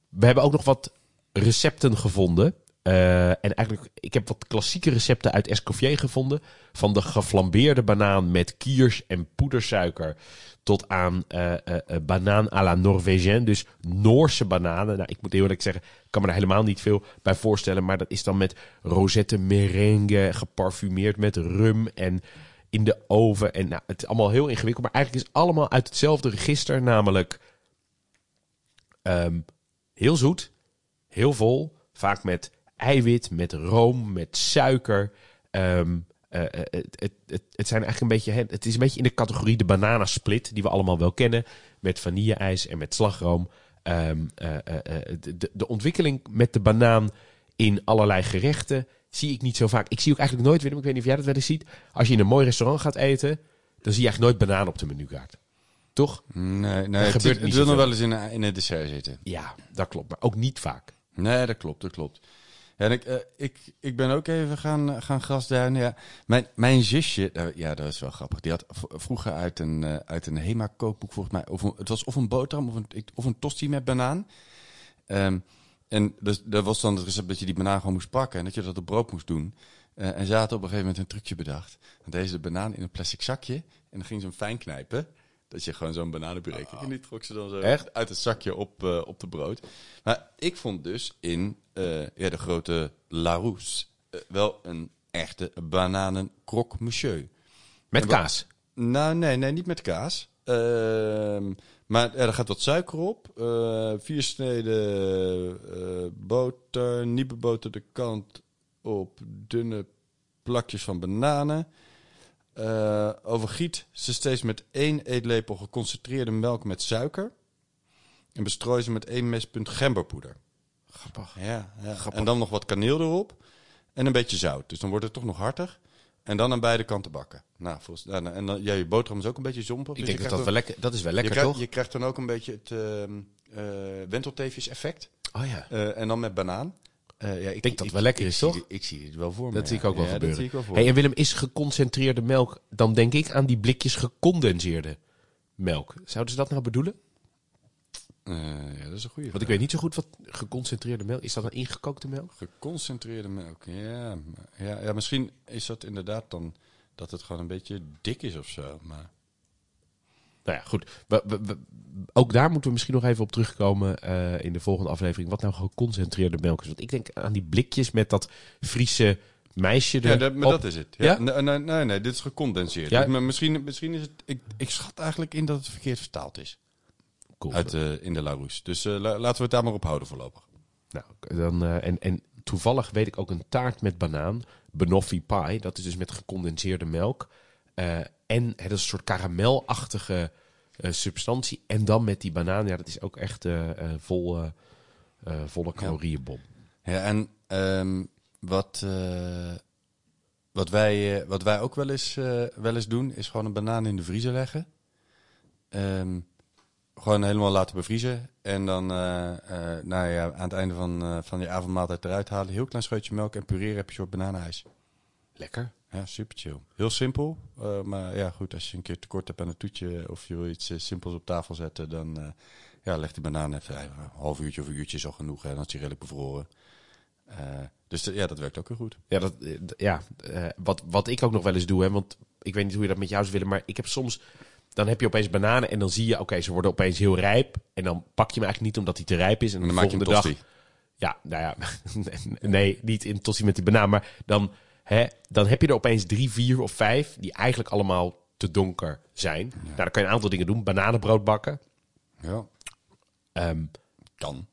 we hebben ook nog wat recepten gevonden. Eh, en eigenlijk, ik heb wat klassieke recepten uit Escoffier gevonden. Van de geflambeerde banaan met kiers en poedersuiker. Tot aan eh, eh, banaan à la Norvégienne. Dus Noorse bananen. Nou, ik moet eerlijk zeggen, ik kan me daar helemaal niet veel bij voorstellen. Maar dat is dan met rosette merengue, geparfumeerd met rum en in de oven. En nou, het is allemaal heel ingewikkeld. Maar eigenlijk is het allemaal uit hetzelfde register. Namelijk ehm, heel zoet, heel vol. Vaak met eiwit, met room, met suiker. Ehm, eh, eh, het, het, het, het zijn eigenlijk een beetje, het is een beetje in de categorie de bananasplit, die we allemaal wel kennen. Met vanille-ijs en met slagroom. Ehm, eh, de, de- ontwikkeling met de banaan in allerlei gerechten zie ik niet zo vaak. Ik zie ook eigenlijk nooit, Willem, ik weet niet of jij dat wel eens ziet. Als je in een mooi restaurant gaat eten, dan zie je eigenlijk nooit banaan op de menukaart. Toch? Nee, nee het, gebeurt het niet wil nog wel eens in, in het dessert zitten. Ja, dat klopt. Maar ook niet vaak. Nee, dat klopt, dat klopt. En ik, eh, ik, ik ben ook even gaan, gaan grasduinen. Ja. Mijn, mijn zusje, eh, ja, dat is wel grappig. Die had vroeger uit een, eh, uit een HEMA-kookboek volgens mij... Of het was of een boterham of een, of een tosti met banaan. Ehm, en dus, dat was dan het recept dat je die banaan gewoon moest pakken... en dat je dat op brood moest doen. Eh, en ze had op een gegeven moment een trucje bedacht. Dan deed ze de banaan in een plastic zakje... en dan ging ze hem fijn knijpen... Dat je gewoon zo'n bananenpuree kreeg. En die trok ze dan zo Echt? uit het zakje op, eh, op de brood. Maar ik vond dus in eh, ja, de grote Larousse eh, wel een echte bananen croque monsieur. Met kaas. Nou, nee, nee, niet met kaas. Ehm, maar er gaat wat suiker op. vier sneden boter, nieuwe boter de kant op, dunne plakjes van bananen. Eh, overgiet ze steeds met één eetlepel geconcentreerde melk met suiker. En bestrooi ze met één mespunt gemberpoeder. Grappig. Ja, ja. Grappig. En dan nog wat kaneel erop. En een beetje zout. Dus dan wordt het toch nog hartig. En dan aan beide kanten bakken. Nou, volgens, nou, nou, en dan, ja, je boterham is ook een beetje zompig. Ik dus denk dat dat wel lekker, dat is wel lekker, je krijgt, toch? Je krijgt dan ook een beetje het ehm eh wentelteefjes effect. Oh ja. Eh, en dan met banaan. Eh, ja, ik denk dat het wel lekker is, toch? ik zie dit wel voor me. Dat zie ik ook wel gebeuren. Hey, en Willem, is geconcentreerde melk, dan denk ik aan die blikjes gecondenseerde melk. Zouden ze dat nou bedoelen? Eh, ja, dat is een goede Want ik weet niet zo goed wat geconcentreerde melk is. dat een ingekookte melk? Geconcentreerde melk. Ja, ja, ja, misschien is dat inderdaad dan dat het gewoon een beetje dik is of zo. Maar Nou ja, goed. We, we- we- ook daar moeten we misschien nog even op terugkomen eh, in de volgende aflevering. Wat nou geconcentreerde melk is. Want ik denk aan die blikjes met dat Friese meisje Ja, erop. dat, maar dat is het. Ja? Ja? Nee, nee, nee, nee, dit is gecondenseerd. Ja. Maar misschien, misschien is het... Ik, ik schat eigenlijk in dat het verkeerd vertaald is. Cool. Uit, eh, in de Larousse. Dus eh, la- laten we het daar maar op houden voorlopig. Nou, dan, en, en toevallig weet ik ook een taart met banaan. Banoffee pie. Dat is dus met gecondenseerde melk. Eh, en het is een soort karamelachtige eh, substantie. En dan met die banaan. Ja, dat is ook echt eh, vol, volle calorieënbom. Ja, en ehm, wat, wat, wij, wat wij ook wel eens, wel eens doen, is gewoon een banaan in de vriezer leggen. Ehm, gewoon helemaal laten bevriezen. En dan eh, nou ja, aan het einde van, van je avondmaaltijd eruit halen. Heel klein scheutje melk en pureren heb je een soort bananenijs. Lekker. Ja, super chill. Heel simpel. eh, maar ja, goed, als je een keer tekort hebt aan een toetje of je wil iets eh, simpels op tafel zetten, dan eh, ja, leg die banaan even een half uurtje of een uurtje is al genoeg. Hè, dan is die redelijk bevroren. Dus ja, dat werkt ook heel goed. Ja, dat, ja wat, wat ik ook nog wel eens doe, hè, want ik weet niet hoe je dat met jou zou willen, maar ik heb soms, dan heb je opeens bananen en dan zie je, oké, ze worden opeens heel rijp. En dan pak je hem eigenlijk niet omdat hij te rijp is. En, En de dan maak je volgende tosti. dag, ja, nou ja, nee, niet in tosti met die banaan, maar dan, hè, dan heb je er opeens drie, vier of vijf die eigenlijk allemaal te donker zijn. Nou, dan kan je een aantal dingen doen. Bananenbrood bakken, Ja, ehm, kan.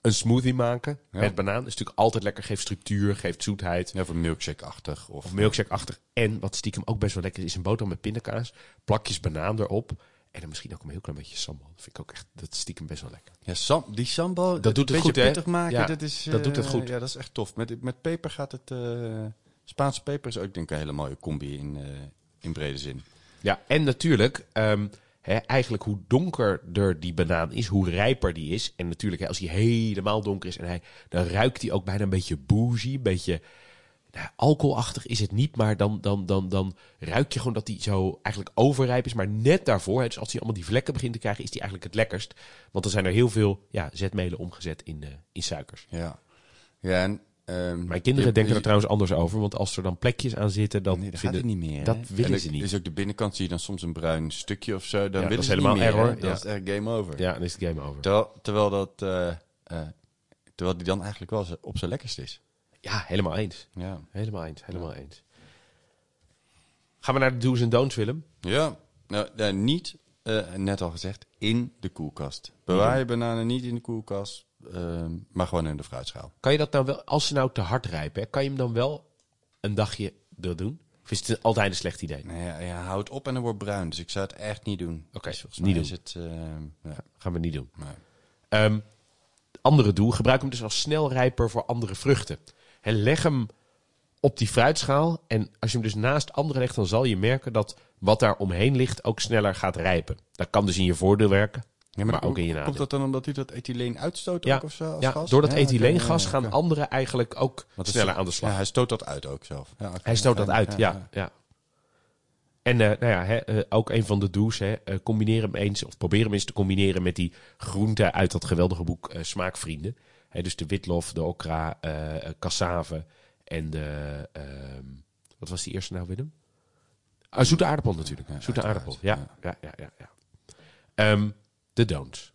een smoothie maken Ja. met banaan. is natuurlijk altijd lekker, geeft structuur, geeft zoetheid. Ja, voor milkshake-achtig. Of, Of milkshake-achtig. En wat stiekem ook best wel lekker is, is een boterham met pindakaas. Plakjes banaan erop. En dan misschien ook een heel klein beetje sambal. Dat vind ik ook echt, dat stiekem best wel lekker. Ja, sam, die sambal, Dat doet het goed, hè? pittig maken, Ja, dat, is, dat doet het eh, goed. Ja, dat is echt tof. Met, met peper gaat het... eh, Spaanse peper is ook denk ik een hele mooie combi in, eh, in brede zin. Ja, en natuurlijk, ehm, hè, eigenlijk hoe donkerder die banaan is, hoe rijper die is. En natuurlijk, hè, als hij helemaal donker is, en hij, dan ruikt hij ook bijna een beetje bougie, een beetje... Nou, alcoholachtig is het niet, maar dan, dan, dan, dan ruik je gewoon dat hij zo eigenlijk overrijp is. Maar net daarvoor, dus als hij allemaal die vlekken begint te krijgen, is hij eigenlijk het lekkerst. Want dan zijn er heel veel ja, zetmelen omgezet in, eh, in suikers. Ja, ja en... ehm, Mijn kinderen je- denken er trouwens anders over, want als er dan plekjes aan zitten, dan Nee, dat vinden gaat het niet meer. Dat hè? willen En ze niet. Is ook de binnenkant zie je dan soms een bruin stukje of zo. Dan willen is ze helemaal niet meer, error, ja. is echt game over. Ja, dan is het game over. Terwijl, terwijl dat... eh, eh, terwijl die dan eigenlijk wel op zijn lekkerst is. Ja, helemaal eens. Ja. Helemaal eens, helemaal eens. Gaan we naar de do's en don'ts, Willem? Ja, nou, niet, eh, net al gezegd, in de koelkast. Bewaar je bananen niet in de koelkast, ehm, maar gewoon in de fruitschaal. Kan je dat nou wel, als ze nou te hard rijpen, hè, kan je hem dan wel een dagje er doen? Of is het altijd een slecht idee? Nee, ja, ja, hou het op en dan wordt bruin. Dus ik zou het echt niet doen. Oké, Dus volgens niet doen. Is het, ehm, ja, Gaan we niet doen. maar- Ehm, andere doel, gebruik hem dus als snelrijper voor andere vruchten. En leg hem op die fruitschaal. En als je hem dus naast andere legt, dan zal je merken dat wat daar omheen ligt ook sneller gaat rijpen. Dat kan dus in je voordeel werken. Ja, maar ook in je Komt dat dan omdat hij dat ethyleen uitstoot Ja, ook of zo? Als Ja, gas? door dat Ja, ethyleengas gaan anderen eigenlijk ook Want sneller aan de slag. Ja, hij stoot dat uit ook zelf. Hij stoot dat uit, ja. ja. En eh, nou ja, hè, eh, ook een van de do's, hè, eh, combineer hem eens, of probeer hem eens te combineren met die groenten uit dat geweldige boek Smaakvrienden. Dus de witlof, de okra, eh, cassave en de, ehm, wat was die eerste nou, Willem? Ah, zoete aardappel natuurlijk. Ja, zoete aardappel, ja. ja. ja, ja, ja, Ehm, de don'ts.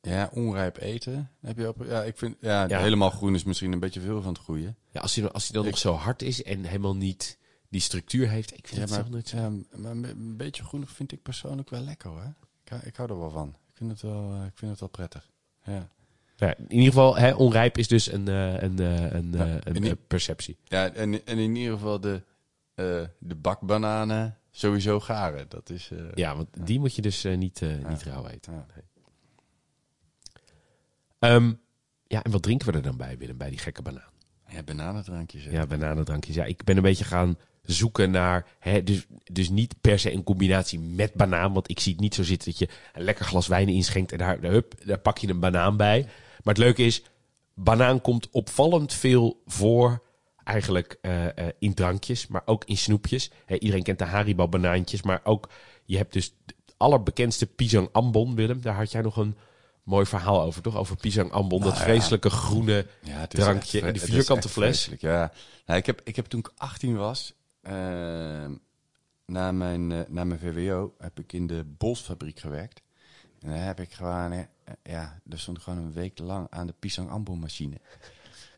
Ja, onrijp eten. Heb je op, ja, ik vind ja, Ja. helemaal groen is misschien een beetje veel van het goede. Ja, als hij, als hij dan Ik- nog zo hard is en helemaal niet die structuur heeft. Ik vind Ja, het maar, toch niet zo. ja, maar een beetje groenig vind ik persoonlijk wel lekker hoor. Ik, hou- ik hou er wel van. Ik vind het wel, eh, ik vind het wel prettig. Ja. In ieder geval, hè, onrijp is dus een, eh, een, eh, een, Ja, eh, een perceptie. Ja, en, en in ieder geval de, de bakbananen sowieso garen. Dat is... Ja, want die moet je dus niet, niet rauw eten. Ja. Nee. Ehm, ja, en wat drinken we er dan bij, Willem, bij die gekke banaan? Ja, bananendrankjes. hè. Ja, bananendrankjes. Ja, ik ben een beetje gaan zoeken naar, hè, dus, dus niet per se een combinatie met banaan, want ik zie het niet zo zitten dat je een lekker glas wijn inschenkt en daar, hup, daar pak je een banaan bij. Maar het leuke is, banaan komt opvallend veel voor eigenlijk eh, eh, in drankjes, maar ook in snoepjes. Iedereen kent de Haribo banaantjes, maar ook, je hebt dus het allerbekendste pisang ambon, Willem. Daar had jij nog een mooi verhaal over, toch? Over pisang ambon, dat Nou ja. vreselijke groene Ja, het drankje en die vierkante fles. Ja, nou, ik, heb, ik heb toen ik 18 was, eh, na, mijn, eh, na mijn VWO, heb ik in de Bolsfabriek gewerkt. En daar heb ik gewoon, eh, ja, er stond gewoon een week lang aan de pisang ambon machine.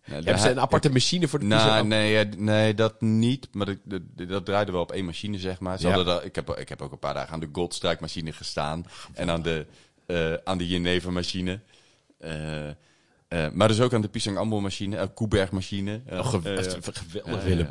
Nou, Hebben ze een aparte machine voor de Nou, ambon? nee, nee, dat niet. Maar dat, dat, dat draaide wel op één machine, zeg maar. Ze Ja. dat, ik, heb, ik heb ook een paar dagen aan de Goldstrike-machine gestaan. En aan de, eh aan de Geneva-machine. Eh, eh, maar dus ook aan de Pisang Ambon-machine, een Koeberg-machine. Eh, Oh, geweldig, ja, Willem.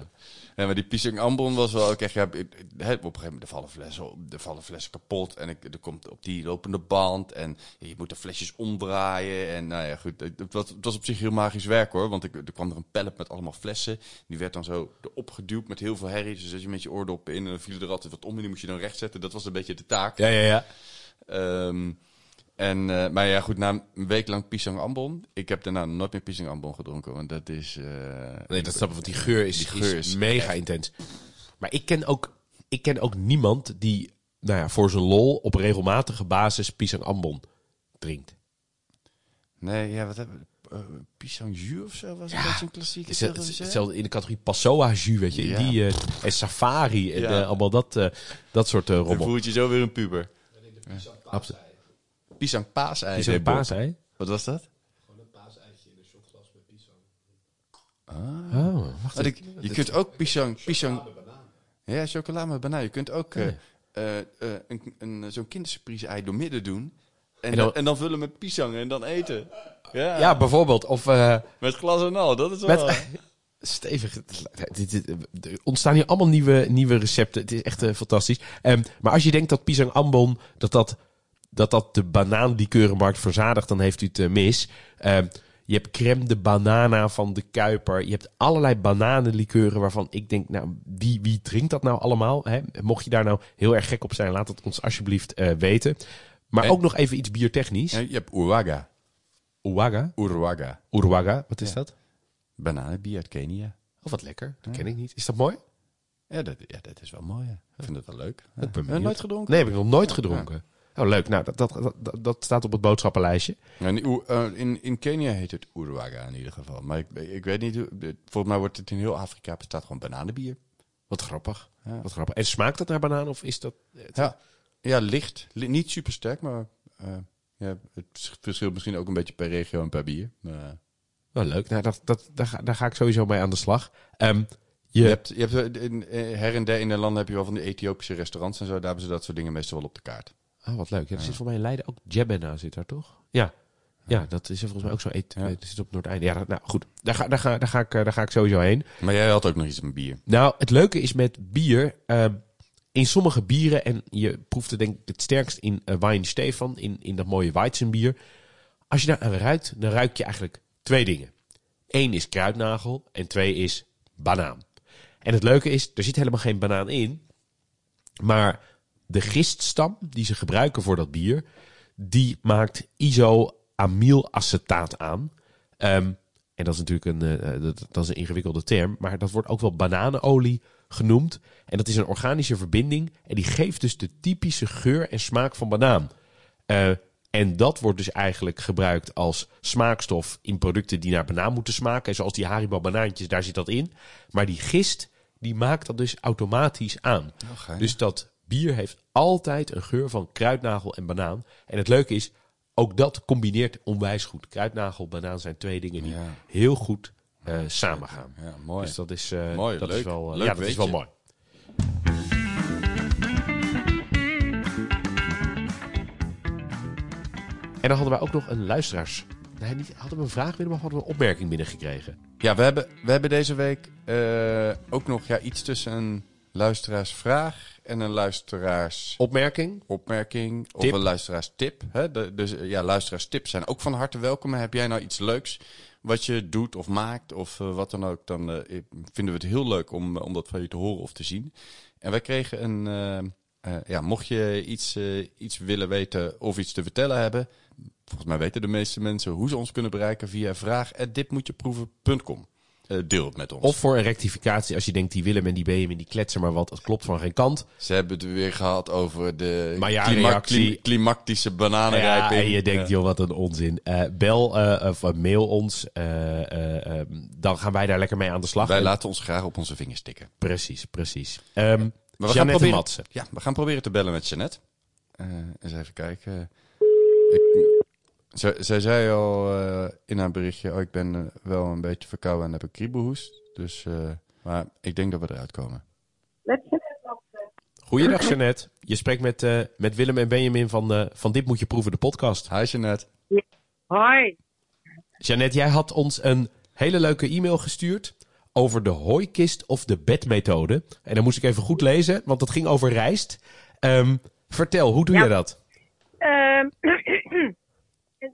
Ja. Maar die Pisang Ambon was wel ook echt... Ja, op een gegeven moment er vallen flessen, er vallen flessen kapot. En ik, er komt op die lopende band. En je moet de flesjes omdraaien. En nou ja, goed. Het, was, het was op zich heel magisch werk hoor. Want ik, er kwam er een pallet met allemaal flessen. Die werd dan zo erop geduwd met heel veel herrie. Dus als je met je oordoppen in en dan viel er altijd wat om. En die moest je dan rechtzetten. Dat was een beetje de taak. Ja, ja, ja. Ehm, en, eh, maar ja, goed, na een week lang pisang ambon. Ik heb daarna nooit meer pisang ambon gedronken, want dat is... eh, Nee, dat snap ik, want die geur is, Die geur is is mega intens. Maar ik ken, ook, ik ken ook niemand die nou ja, voor zijn lol op regelmatige basis pisang ambon drinkt. Nee, ja, wat hebben we? Uh, pisang jus of zo was een Ja, beetje een klassieke. Het het- hetzelfde in de categorie Passoa jus, weet je. in. Die, eh, en safari en Ja. allemaal dat, eh, dat soort eh Dan rommel. voel je je zo weer een puber. Absoluut. Pisang paasei. Is zei een Bob. paas, hè? Wat was dat? Oh, wacht Wat even. ik, je kunt ook pisang... pisang ja, chocola met banaan. Je kunt ook eh, Ja. eh, eh, een, een, zo'n kindersurprise ei door midden doen. En, En dan, dan- en dan vullen met pisang en dan eten. Ja, Ja, bijvoorbeeld. Of eh, met glas en al. Dat is wel... met... Stevig. Er ontstaan hier allemaal nieuwe, nieuwe recepten. Het is echt fantastisch. Ehm, maar als je denkt dat pisang ambon, dat dat, dat, dat de banaanlikeurenmarkt verzadigt, dan heeft u het eh, mis. Ehm, je hebt crème de banana van de Kuiper. Je hebt allerlei bananenlikeuren waarvan ik denk, nou, wie, wie drinkt dat nou allemaal? Hè? Mocht je daar nou heel erg gek op zijn, laat het ons alsjeblieft eh, weten. Maar En- ook nog even iets biertechnisch. Ja, je hebt Urwaga. Uwaga. Urwaga. Uruwaga, wat is Ja. dat? Bananenbier uit Kenia. Oh, wat lekker. Dat ken ik niet. Is dat mooi? Ja dat, ja, dat is wel mooi. Ja. Ik vind het wel leuk. Ik ben Heb je benieuwd. nooit gedronken? Nee, heb ik nog nooit gedronken. Oh, leuk. Nou, dat, dat, dat, dat staat op het boodschappenlijstje. In, eh, in, in Kenia heet het Urwaga in ieder geval. Maar ik, ik weet niet de- Volgens mij wordt het in heel Afrika bestaat gewoon bananenbier. Wat grappig. Ja. Wat grappig. En smaakt het naar banaan of is dat... het- Ja, ja licht. Li- niet super sterk, maar eh, ja, het verschilt misschien ook een beetje per regio en per bier. Maar, eh, Wel leuk. Nou, dat, dat, daar, ga, daar ga ik sowieso mee aan de slag. Ehm, je, je hebt, je hebt eh, eh, her en der in de landen heb je wel van die Ethiopische restaurants en zo. Daar hebben ze dat soort dingen meestal wel op de kaart. Oh, wat leuk. Ja, er zit voor mij in Leiden ook Jebena zit daar toch? Ja. Ja, dat is er volgens mij ook zo. Eet, Ja. Zit op Noordeinde. Ja, dat- nou goed. Daar ga, daar, ga, daar, ga ik, eh, daar ga ik sowieso heen. Maar jij had ook nog iets met bier. Nou, het leuke is met bier. ehm, in sommige bieren, en je proeft het denk ik het sterkst in uh, Wijn Stefan, in, in dat mooie Weizenbier. Als je daar aan ruikt, dan ruik je eigenlijk twee dingen. Eén is kruidnagel en twee is banaan. En het leuke is, er zit helemaal geen banaan in. Maar de giststam die ze gebruiken voor dat bier, die maakt isoamylacetaat aan. Ehm, en dat is natuurlijk een, eh, dat, dat is een ingewikkelde term, maar dat wordt ook wel bananenolie genoemd. En dat is een organische verbinding en die geeft dus de typische geur en smaak van banaan. Eh, en dat wordt dus eigenlijk gebruikt als smaakstof in producten die naar banaan moeten smaken. Zoals die Haribo banaantjes, daar zit dat in. Maar die gist, die maakt dat dus automatisch aan. Dus dat bier heeft altijd een geur van kruidnagel en banaan. En het leuke is, ook dat combineert onwijs goed. Kruidnagel, banaan zijn twee dingen die Ja. heel goed eh samengaan. Ja, mooi. Dus dat is, eh, Mooi, dat is wel, eh, Leuk ja, dat is wel mooi. En dan hadden wij ook nog een luisteraars. Nee, niet, hadden we een vraag binnen, maar hadden we een opmerking binnengekregen. Ja, we hebben, we hebben deze week ook nog ja, iets tussen luisteraarsvraag en een luisteraarsopmerking. Opmerking? Of Tip. een luisteraarstip. Hè? De, dus eh, ja, luisteraarstips zijn ook van harte welkom. Heb jij nou iets leuks wat je doet of maakt of eh, wat dan ook, dan eh, vinden we het heel leuk om, om dat van je te horen of te zien. En wij kregen een, eh, eh, ja, mocht je iets, eh, iets willen weten of iets te vertellen hebben, volgens mij weten de meeste mensen hoe ze ons kunnen bereiken via vraag@ditmoetjeproeven.com. Eh, deel het met ons. Of voor een rectificatie als je denkt die Willem en die Benjamin die kletsen maar wat. Het klopt van geen kant. Ze hebben het weer gehad over de ja, klima- reactie- klim- klimactische Ja, bananenrijping. en je denkt, Ja. joh, wat een onzin. Eh, bel eh, of mail ons. eh, eh, eh, dan gaan wij daar lekker mee aan de slag. Wij En- laten ons graag op onze vingers tikken. Precies, precies. Ehm Maar we gaan proberen, Matsen. ja, we gaan proberen te bellen met Jeannette. Eens even kijken. Ik, zij, zij zei al eh, in haar berichtje, oh, ik ben eh, wel een beetje verkouden en heb een kriebelhoest. Dus, eh, maar ik denk dat we eruit komen. Goeiedag, Jeannette. Je spreekt met, eh, met Willem en Benjamin van, eh, van Dit Moet Je Proeven, de podcast. Hi Jeannette. Hoi. Jeannette, jij had ons een hele leuke e-mail gestuurd over de hooikist of de bedmethode. En dan moest ik even goed lezen, want dat ging over rijst. Ehm, vertel, hoe doe Ja. je dat? Ehm,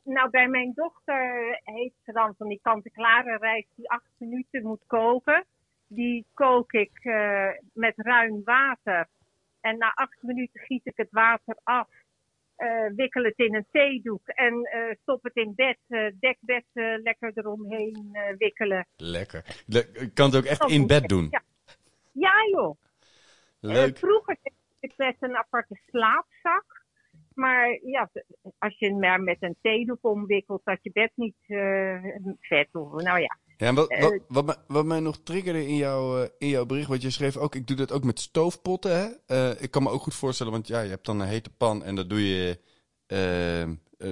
nou, bij mijn dochter heeft ze dan van die kant-en-klare rijst die acht minuten moet koken. Die kook ik eh, met ruim water. En na acht minuten giet ik het water af. eh, wikkel het in een theedoek en eh, stop het in bed. eh, dekbed lekker eromheen wikkelen. Lekker. Le- ik kan het ook echt in bed doen. Ja, ja joh. Leuk. vroeger deed ik met een aparte slaapzak. Maar ja, als je maar met een theedoek omwikkelt, dat je bed niet eh, vet hoeft. Nou ja, Ja, wat, eh, wat, wat, mij, wat mij nog triggerde in, jouw eh, in jouw bericht, wat je schreef ook, ik doe dat ook met stoofpotten. Hè? Ik kan me ook goed voorstellen, want ja, je hebt dan een hete pan en dat doe je,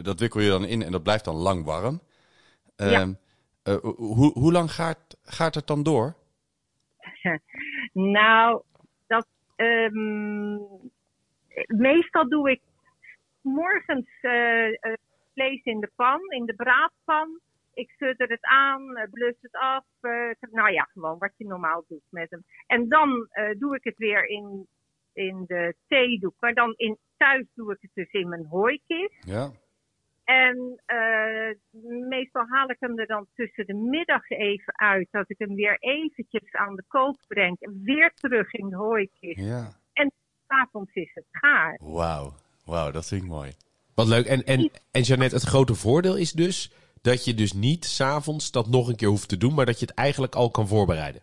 dat wikkel je dan in en dat blijft dan lang warm. Ja. Ehm, eh, hoe, hoe lang gaat, gaat het dan door? nou, dat, ehm, meestal doe ik morgens eh, vlees in de pan, in de braadpan. Ik sudder het aan, eh, blus het af. eh, nou ja, gewoon wat je normaal doet met hem. En dan eh, doe ik het weer in, in de theedoek. Maar dan in, thuis doe ik het dus in mijn hooikist. Ja. En eh, meestal haal ik hem er dan tussen de middag even uit. Dat ik hem weer eventjes aan de kook breng. En weer terug in de hooikist. ja. S'avonds is het gaar. Wauw. Wauw, dat vind ik mooi. Wat leuk. En, en, en Jeannette, het grote voordeel is dus dat je dus niet s'avonds dat nog een keer hoeft te doen, maar dat je het eigenlijk al kan voorbereiden.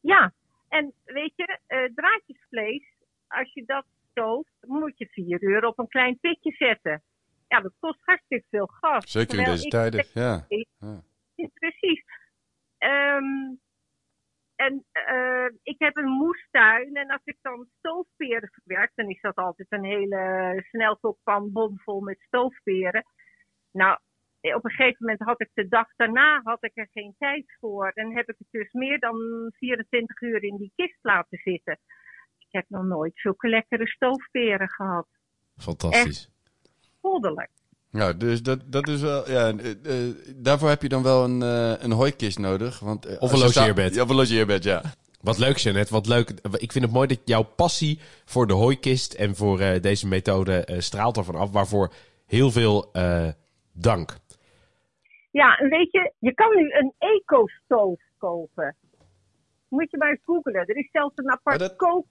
Ja, en weet je, eh, draadjesvlees, als je dat stooft, moet je vier uur op een klein pitje zetten. Ja, dat kost hartstikke veel gas. Zeker in deze tijden. Ja. Ja. Ja, Precies. Ehm, en eh, ik heb een moestuin en als ik dan stoofperen verwerk, dan is dat altijd een hele snelkookpan bomvol met stoofperen. Nou, op een gegeven moment had ik de dag daarna had ik er geen tijd voor. En heb ik het dus meer dan 24 uur in die kist laten zitten. Ik heb nog nooit zulke lekkere stoofperen gehad. Fantastisch. Goddelijk. Ja, dus dat, dat is wel. Ja, eh, eh, daarvoor heb je dan wel een, eh, een hooikist nodig. Want, Of een logeerbed. Ja, of een logeerbed, ja. Wat leuk, Jeannette. Wat leuk. Ik vind het mooi dat jouw passie voor de hooikist en voor eh, deze methode straalt ervan af. Waarvoor heel veel eh, dank. Ja, en weet je, je kan nu een eco-stoof kopen. Moet je maar eens googlen. Er is zelfs een apart kook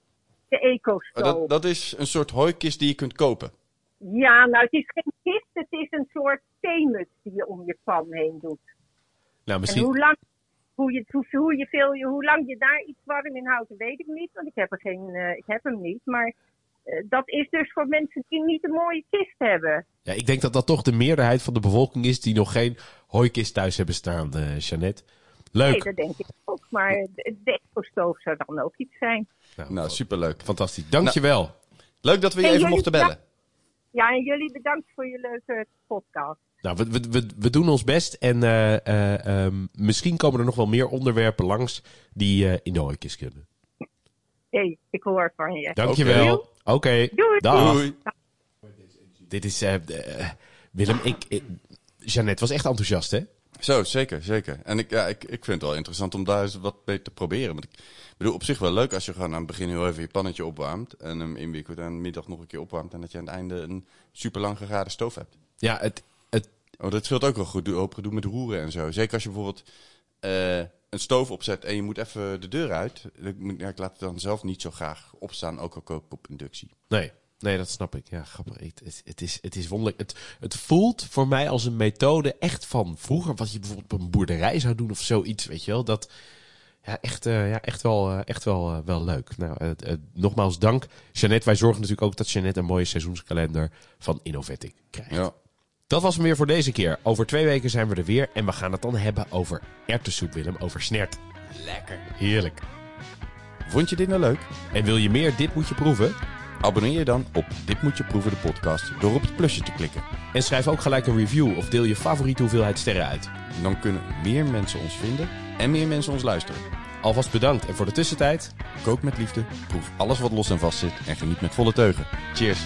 de eco-stoof. Oh, dat, dat is een soort hooikist die je kunt kopen. Ja, nou, het is geen kist, het is een soort theemuts die je om je pan heen doet. Nou, En misschien... hoe lang, hoe, je, hoe, hoe, je veel, hoe lang je daar iets warm in houdt, weet ik niet. Want ik heb, er geen, eh, ik heb hem niet. Maar eh, dat is dus voor mensen die niet een mooie kist hebben. Ja, ik denk dat dat toch de meerderheid van de bevolking is die nog geen hooikist thuis hebben staan, eh Jeannette. Nee, Leuk. dat denk ik ook. Maar de, eco-stoof zou dan ook iets zijn. Nou, superleuk. Fantastisch. Dankjewel. Leuk dat we je En even mochten bellen. Ja, en jullie bedankt voor je leuke podcast. Nou, we, we, we, we doen ons best en eh, eh, ehm, misschien komen er nog wel meer onderwerpen langs die eh, in de hooikist kunnen. Hé, hey, ik hoor van je. Dankjewel. Oké. Doei. Dag. Doei. Dit is... Willem, ik, ik... Jeannette was echt enthousiast, hè? Zo, zeker, zeker. En ik, ja, ik, ik vind het wel interessant om daar eens wat mee te proberen. Want ik bedoel, op zich wel leuk als je gewoon aan het begin heel even je pannetje opwarmt. En hem inwikkelt en middag nog een keer opwarmt. En dat je aan het einde een super lang gegade stoof hebt. Ja, het, het, Oh, dat scheelt ook wel goed, hoop gedoe met roeren en zo. Zeker als je bijvoorbeeld eh, een stoof opzet en je moet even de deur uit. Ik, ja, ik laat het dan zelf niet zo graag opstaan, ook al kook ik op inductie. Nee, nee, dat snap ik. Ja, grappig. Het, het, het is, het is wonderlijk. Het, het voelt voor mij als een methode echt van vroeger, wat je bijvoorbeeld op een boerderij zou doen of zoiets, weet je wel. Dat, ja, echt, eh, ja, echt wel, eh, echt wel, eh, wel leuk. Nou, nogmaals dank. Jeannette, wij zorgen natuurlijk ook dat Jeannette een mooie seizoenskalender van Innovatic krijgt. Ja. Dat was hem weer voor deze keer. Over twee weken zijn we er weer en we gaan het dan hebben over erwtensoep, Willem, over snert. Lekker. Heerlijk. Vond je dit nou leuk? En wil je meer Dit Moet Je Proeven? Abonneer je dan op Dit Moet Je Proeven de podcast door op het plusje te klikken. En schrijf ook gelijk een review of deel je favoriete hoeveelheid sterren uit. Dan kunnen meer mensen ons vinden en meer mensen ons luisteren. Alvast bedankt en voor de tussentijd... Kook met liefde, proef alles wat los en vast zit en geniet met volle teugen. Cheers!